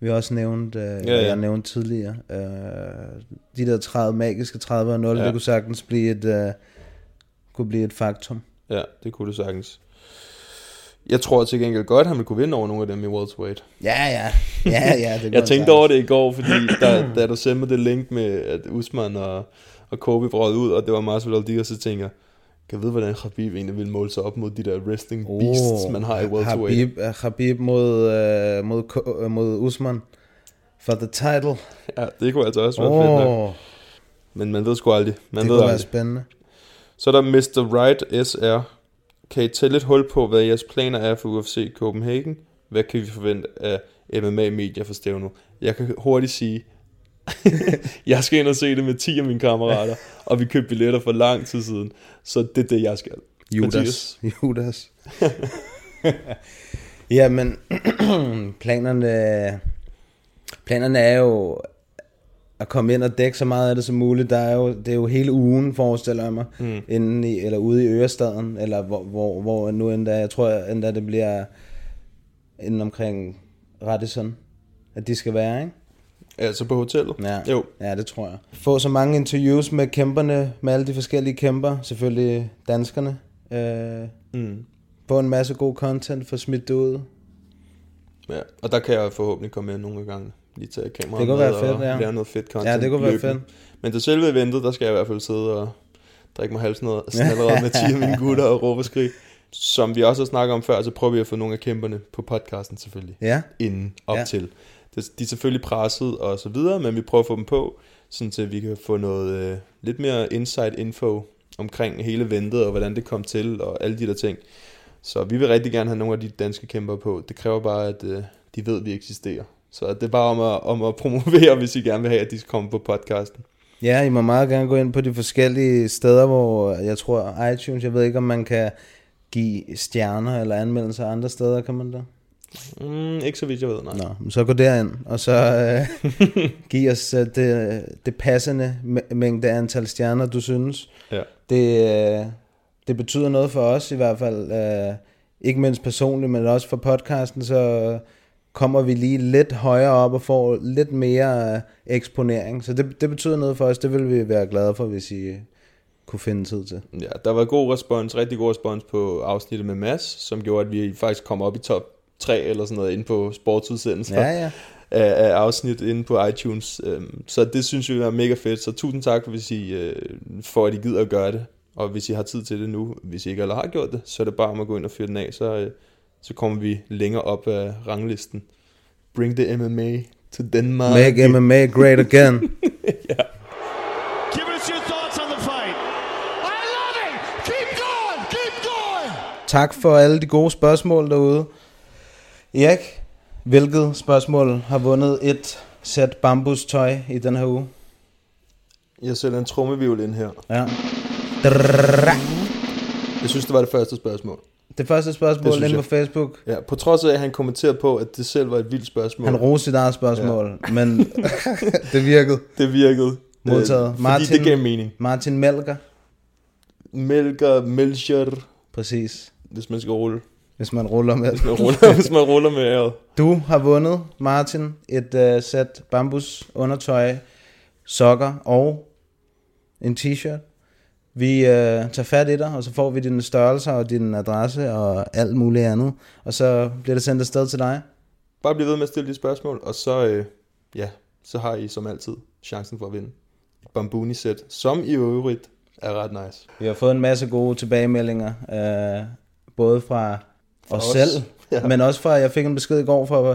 vi også nævnte, øh, ja, ja. jeg nævnte tidligere. Øh, de der 30, magiske 30 og 0, ja. Ja. det kunne sagtens blive et, øh, kunne blive et faktum. Ja, det kunne det sagtens. Jeg tror til gengæld godt, at han ville kunne vinde over nogle af dem i welterweight. Ja, ja. Ja, ja. Det Jeg tænkte over det i går, fordi da, da du sendte mig det link med, at Usman og, og Kobe brød ud, og det var Masvidal Aldiga, så tænker jeg, kan jeg vide, hvordan Khabib egentlig vil måle sig op mod de der wrestling beasts, man har i welterweight. Habib, uh, Habib mod, uh, mod, uh, mod Usman for the title. Ja, det kunne altså også være fedt nok. Åh, Men man ved sgu aldrig. Man det ved kunne være aldrig. spændende. Så er der Mr. Right SR. Kan I tage lidt hul på, hvad jeres planer er for UFC Copenhagen? Hvad kan vi forvente af MMA-medier for stævnet? Jeg kan hurtigt sige, jeg skal ind og se det med 10 af mine kammerater, og vi købte billetter for lang tid siden. Så det er det, jeg skal. Judas. Mathias? Judas. ja, men planerne, planerne er jo at komme ind og dække så meget af det som muligt. Der er jo, det er jo hele ugen, forestiller jeg mig, mm. inde i, eller ude i Ørestaden, eller hvor, hvor, hvor nu endda, jeg tror endda det bliver inden omkring Radisson, at de skal være, ikke? Altså på hotellet? Ja, Jo. ja, det tror jeg. Få så mange interviews med kæmperne, med alle de forskellige kæmper, selvfølgelig danskerne. Øh, Mm. få en masse god content, få smidt det ud. Ja, og der kan jeg forhåbentlig komme med nogle gange. Lige tage kameraet Det kunne være fedt, og ja. lave noget fedt content Ja, det kunne være fedt. Men til selve eventet, der skal jeg i hvert fald sidde og drikke mig halsen ned sådan allerede med 10 af mine gutter og råbe og skrige. Som vi også har snakket om før, så prøver vi at få nogle af kæmperne på podcasten selvfølgelig. Ja. Inden op Ja. til. De er selvfølgelig presset og så videre, men vi prøver at få dem på, sådan så vi kan få noget øh, lidt mere inside info omkring hele eventet og hvordan det kom til og alle de der ting. Så vi vil rigtig gerne have nogle af de danske kæmper på. Det kræver bare, at øh, de ved, at vi eksisterer. Så det er bare om at, om at promovere, hvis I gerne vil have, at de skal komme på podcasten. Ja, I må meget gerne gå ind på de forskellige steder, hvor jeg tror iTunes, jeg ved ikke, om man kan give stjerner eller anmeldelser andre steder, kan man da? Mm, ikke så vidt jeg ved, nej. Nå, men så gå derind, og så øh, giv os øh, det, det passende mæ- mængde antal stjerner, du synes. Ja. Det, øh, det betyder noget for os i hvert fald, øh, ikke mindst personligt, men også for podcasten, så kommer vi lige lidt højere op og får lidt mere øh, eksponering. Så det, det betyder noget for os. Det vil vi være glade for, hvis I øh, kunne finde tid til. Ja, der var god respons, rigtig god respons på afsnittet med Mads, som gjorde, at vi faktisk kom op i top 3 eller sådan noget inde på sportsudsendelser Ja, ja. af, af afsnit inde på iTunes. Øhm, Så det synes vi er mega fedt. Så tusind tak, hvis I, øh, for at I gider at gøre det. Og hvis I har tid til det nu, hvis I ikke allerede har gjort det, så er det bare om at gå ind og fyre den af, så, så kommer vi længere op af ranglisten. Bring the MMA to Denmark. Make MMA great again. Give us your thoughts on the fight. I love it. Keep going. Keep going. tak for alle de gode spørgsmål derude. Erik, hvilket spørgsmål har vundet et sæt bambustøj i den her uge? Jeg sætter en trommevivl ind her. Ja. Jeg synes, det var det første spørgsmål. Det første spørgsmål inde på. Facebook. Ja, på trods af, at han kommenterede på, at det selv var et vildt spørgsmål. Han roste sit eget spørgsmål, ja. men det virkede. Det virkede. Modtaget. Øh, fordi Martin- det gav mening. Martin Melker. Melker, Melcher, Præcis. hvis man skal rulle. Hvis man ruller med. Man ruller, hvis man ruller med æret. Du har vundet, Martin, et uh, sæt bambus undertøj, sokker og en t-shirt. Vi uh, tager fat i dig, og så får vi dine størrelser og din adresse og alt muligt andet. Og så bliver det sendt afsted til dig. Bare bliv ved med at stille de spørgsmål, og så, øh, ja, så har I som altid chancen for at vinde. Et Bambuni-sæt, som i øvrigt er ret nice. Vi har fået en masse gode tilbagemeldinger, uh, både fra os, os. selv, ja. men også fra, jeg fik en besked i går fra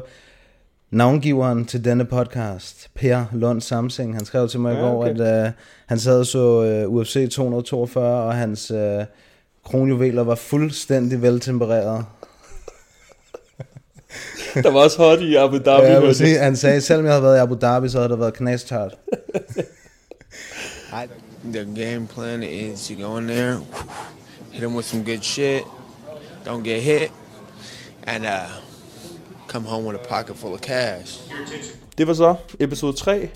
navngiveren til denne podcast, Per Lund Samsing. Han skrev til mig Ja, i går, okay. at uh, han sad og så uh, UFC 242, og hans uh, kronjuveler var fuldstændig veltempereret. Der var også hot i Abu Dhabi. Ja, jeg sige, han sagde, selvom jeg havde været i Abu Dhabi, så havde det været knastørt. The game plan is you go in there, hit them with some good shit, don't get hit, and uh, come home with a pocket full of cash. Det var så episode 3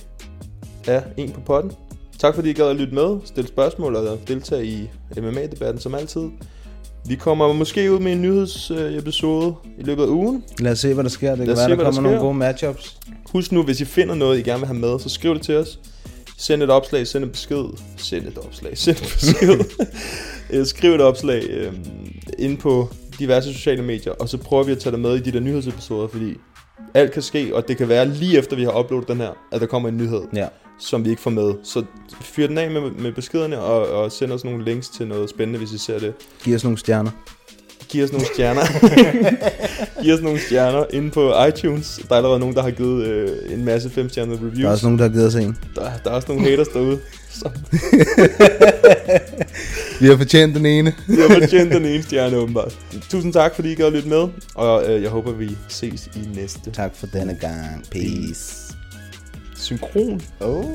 af En på potten. Tak fordi I gad at lytte med, stille spørgsmål og deltage i MMA-debatten som altid. Vi kommer måske ud med en nyhedsepisode i løbet af ugen. Lad os se, hvad der sker. Det Lad kan os være, se, der hvad der kommer nogle gode matchups. Husk nu, hvis I finder noget, I gerne vil have med, så skriv det til os. Send et opslag, send en besked. Send et opslag, send en besked. Øh, skriv et opslag øh, inde på diverse sociale medier, og så prøver vi at tage det med i de der nyhedsepisoder, fordi alt kan ske, og det kan være lige efter vi har uploadet den her, at der kommer en nyhed, Ja. som vi ikke får med. Så fyr den af med, med beskederne, og, og send os nogle links til noget spændende, hvis I ser det. Giv os nogle stjerner. Giv os nogle stjerner. Giv os nogle stjerner inde på iTunes. Der er allerede nogen, der har givet øh, en masse 5-stjernede reviews. Der er også nogen, der har givet os en. Der, der er også nogle haters derude, som Vi har fortjent den ene. jeg har fortjent den ene stjerne åbenbart. Tusind tak, fordi I gad lytte med, og øh, jeg håber, vi ses i næste Tak for denne gang. Peace. synkron. Oh.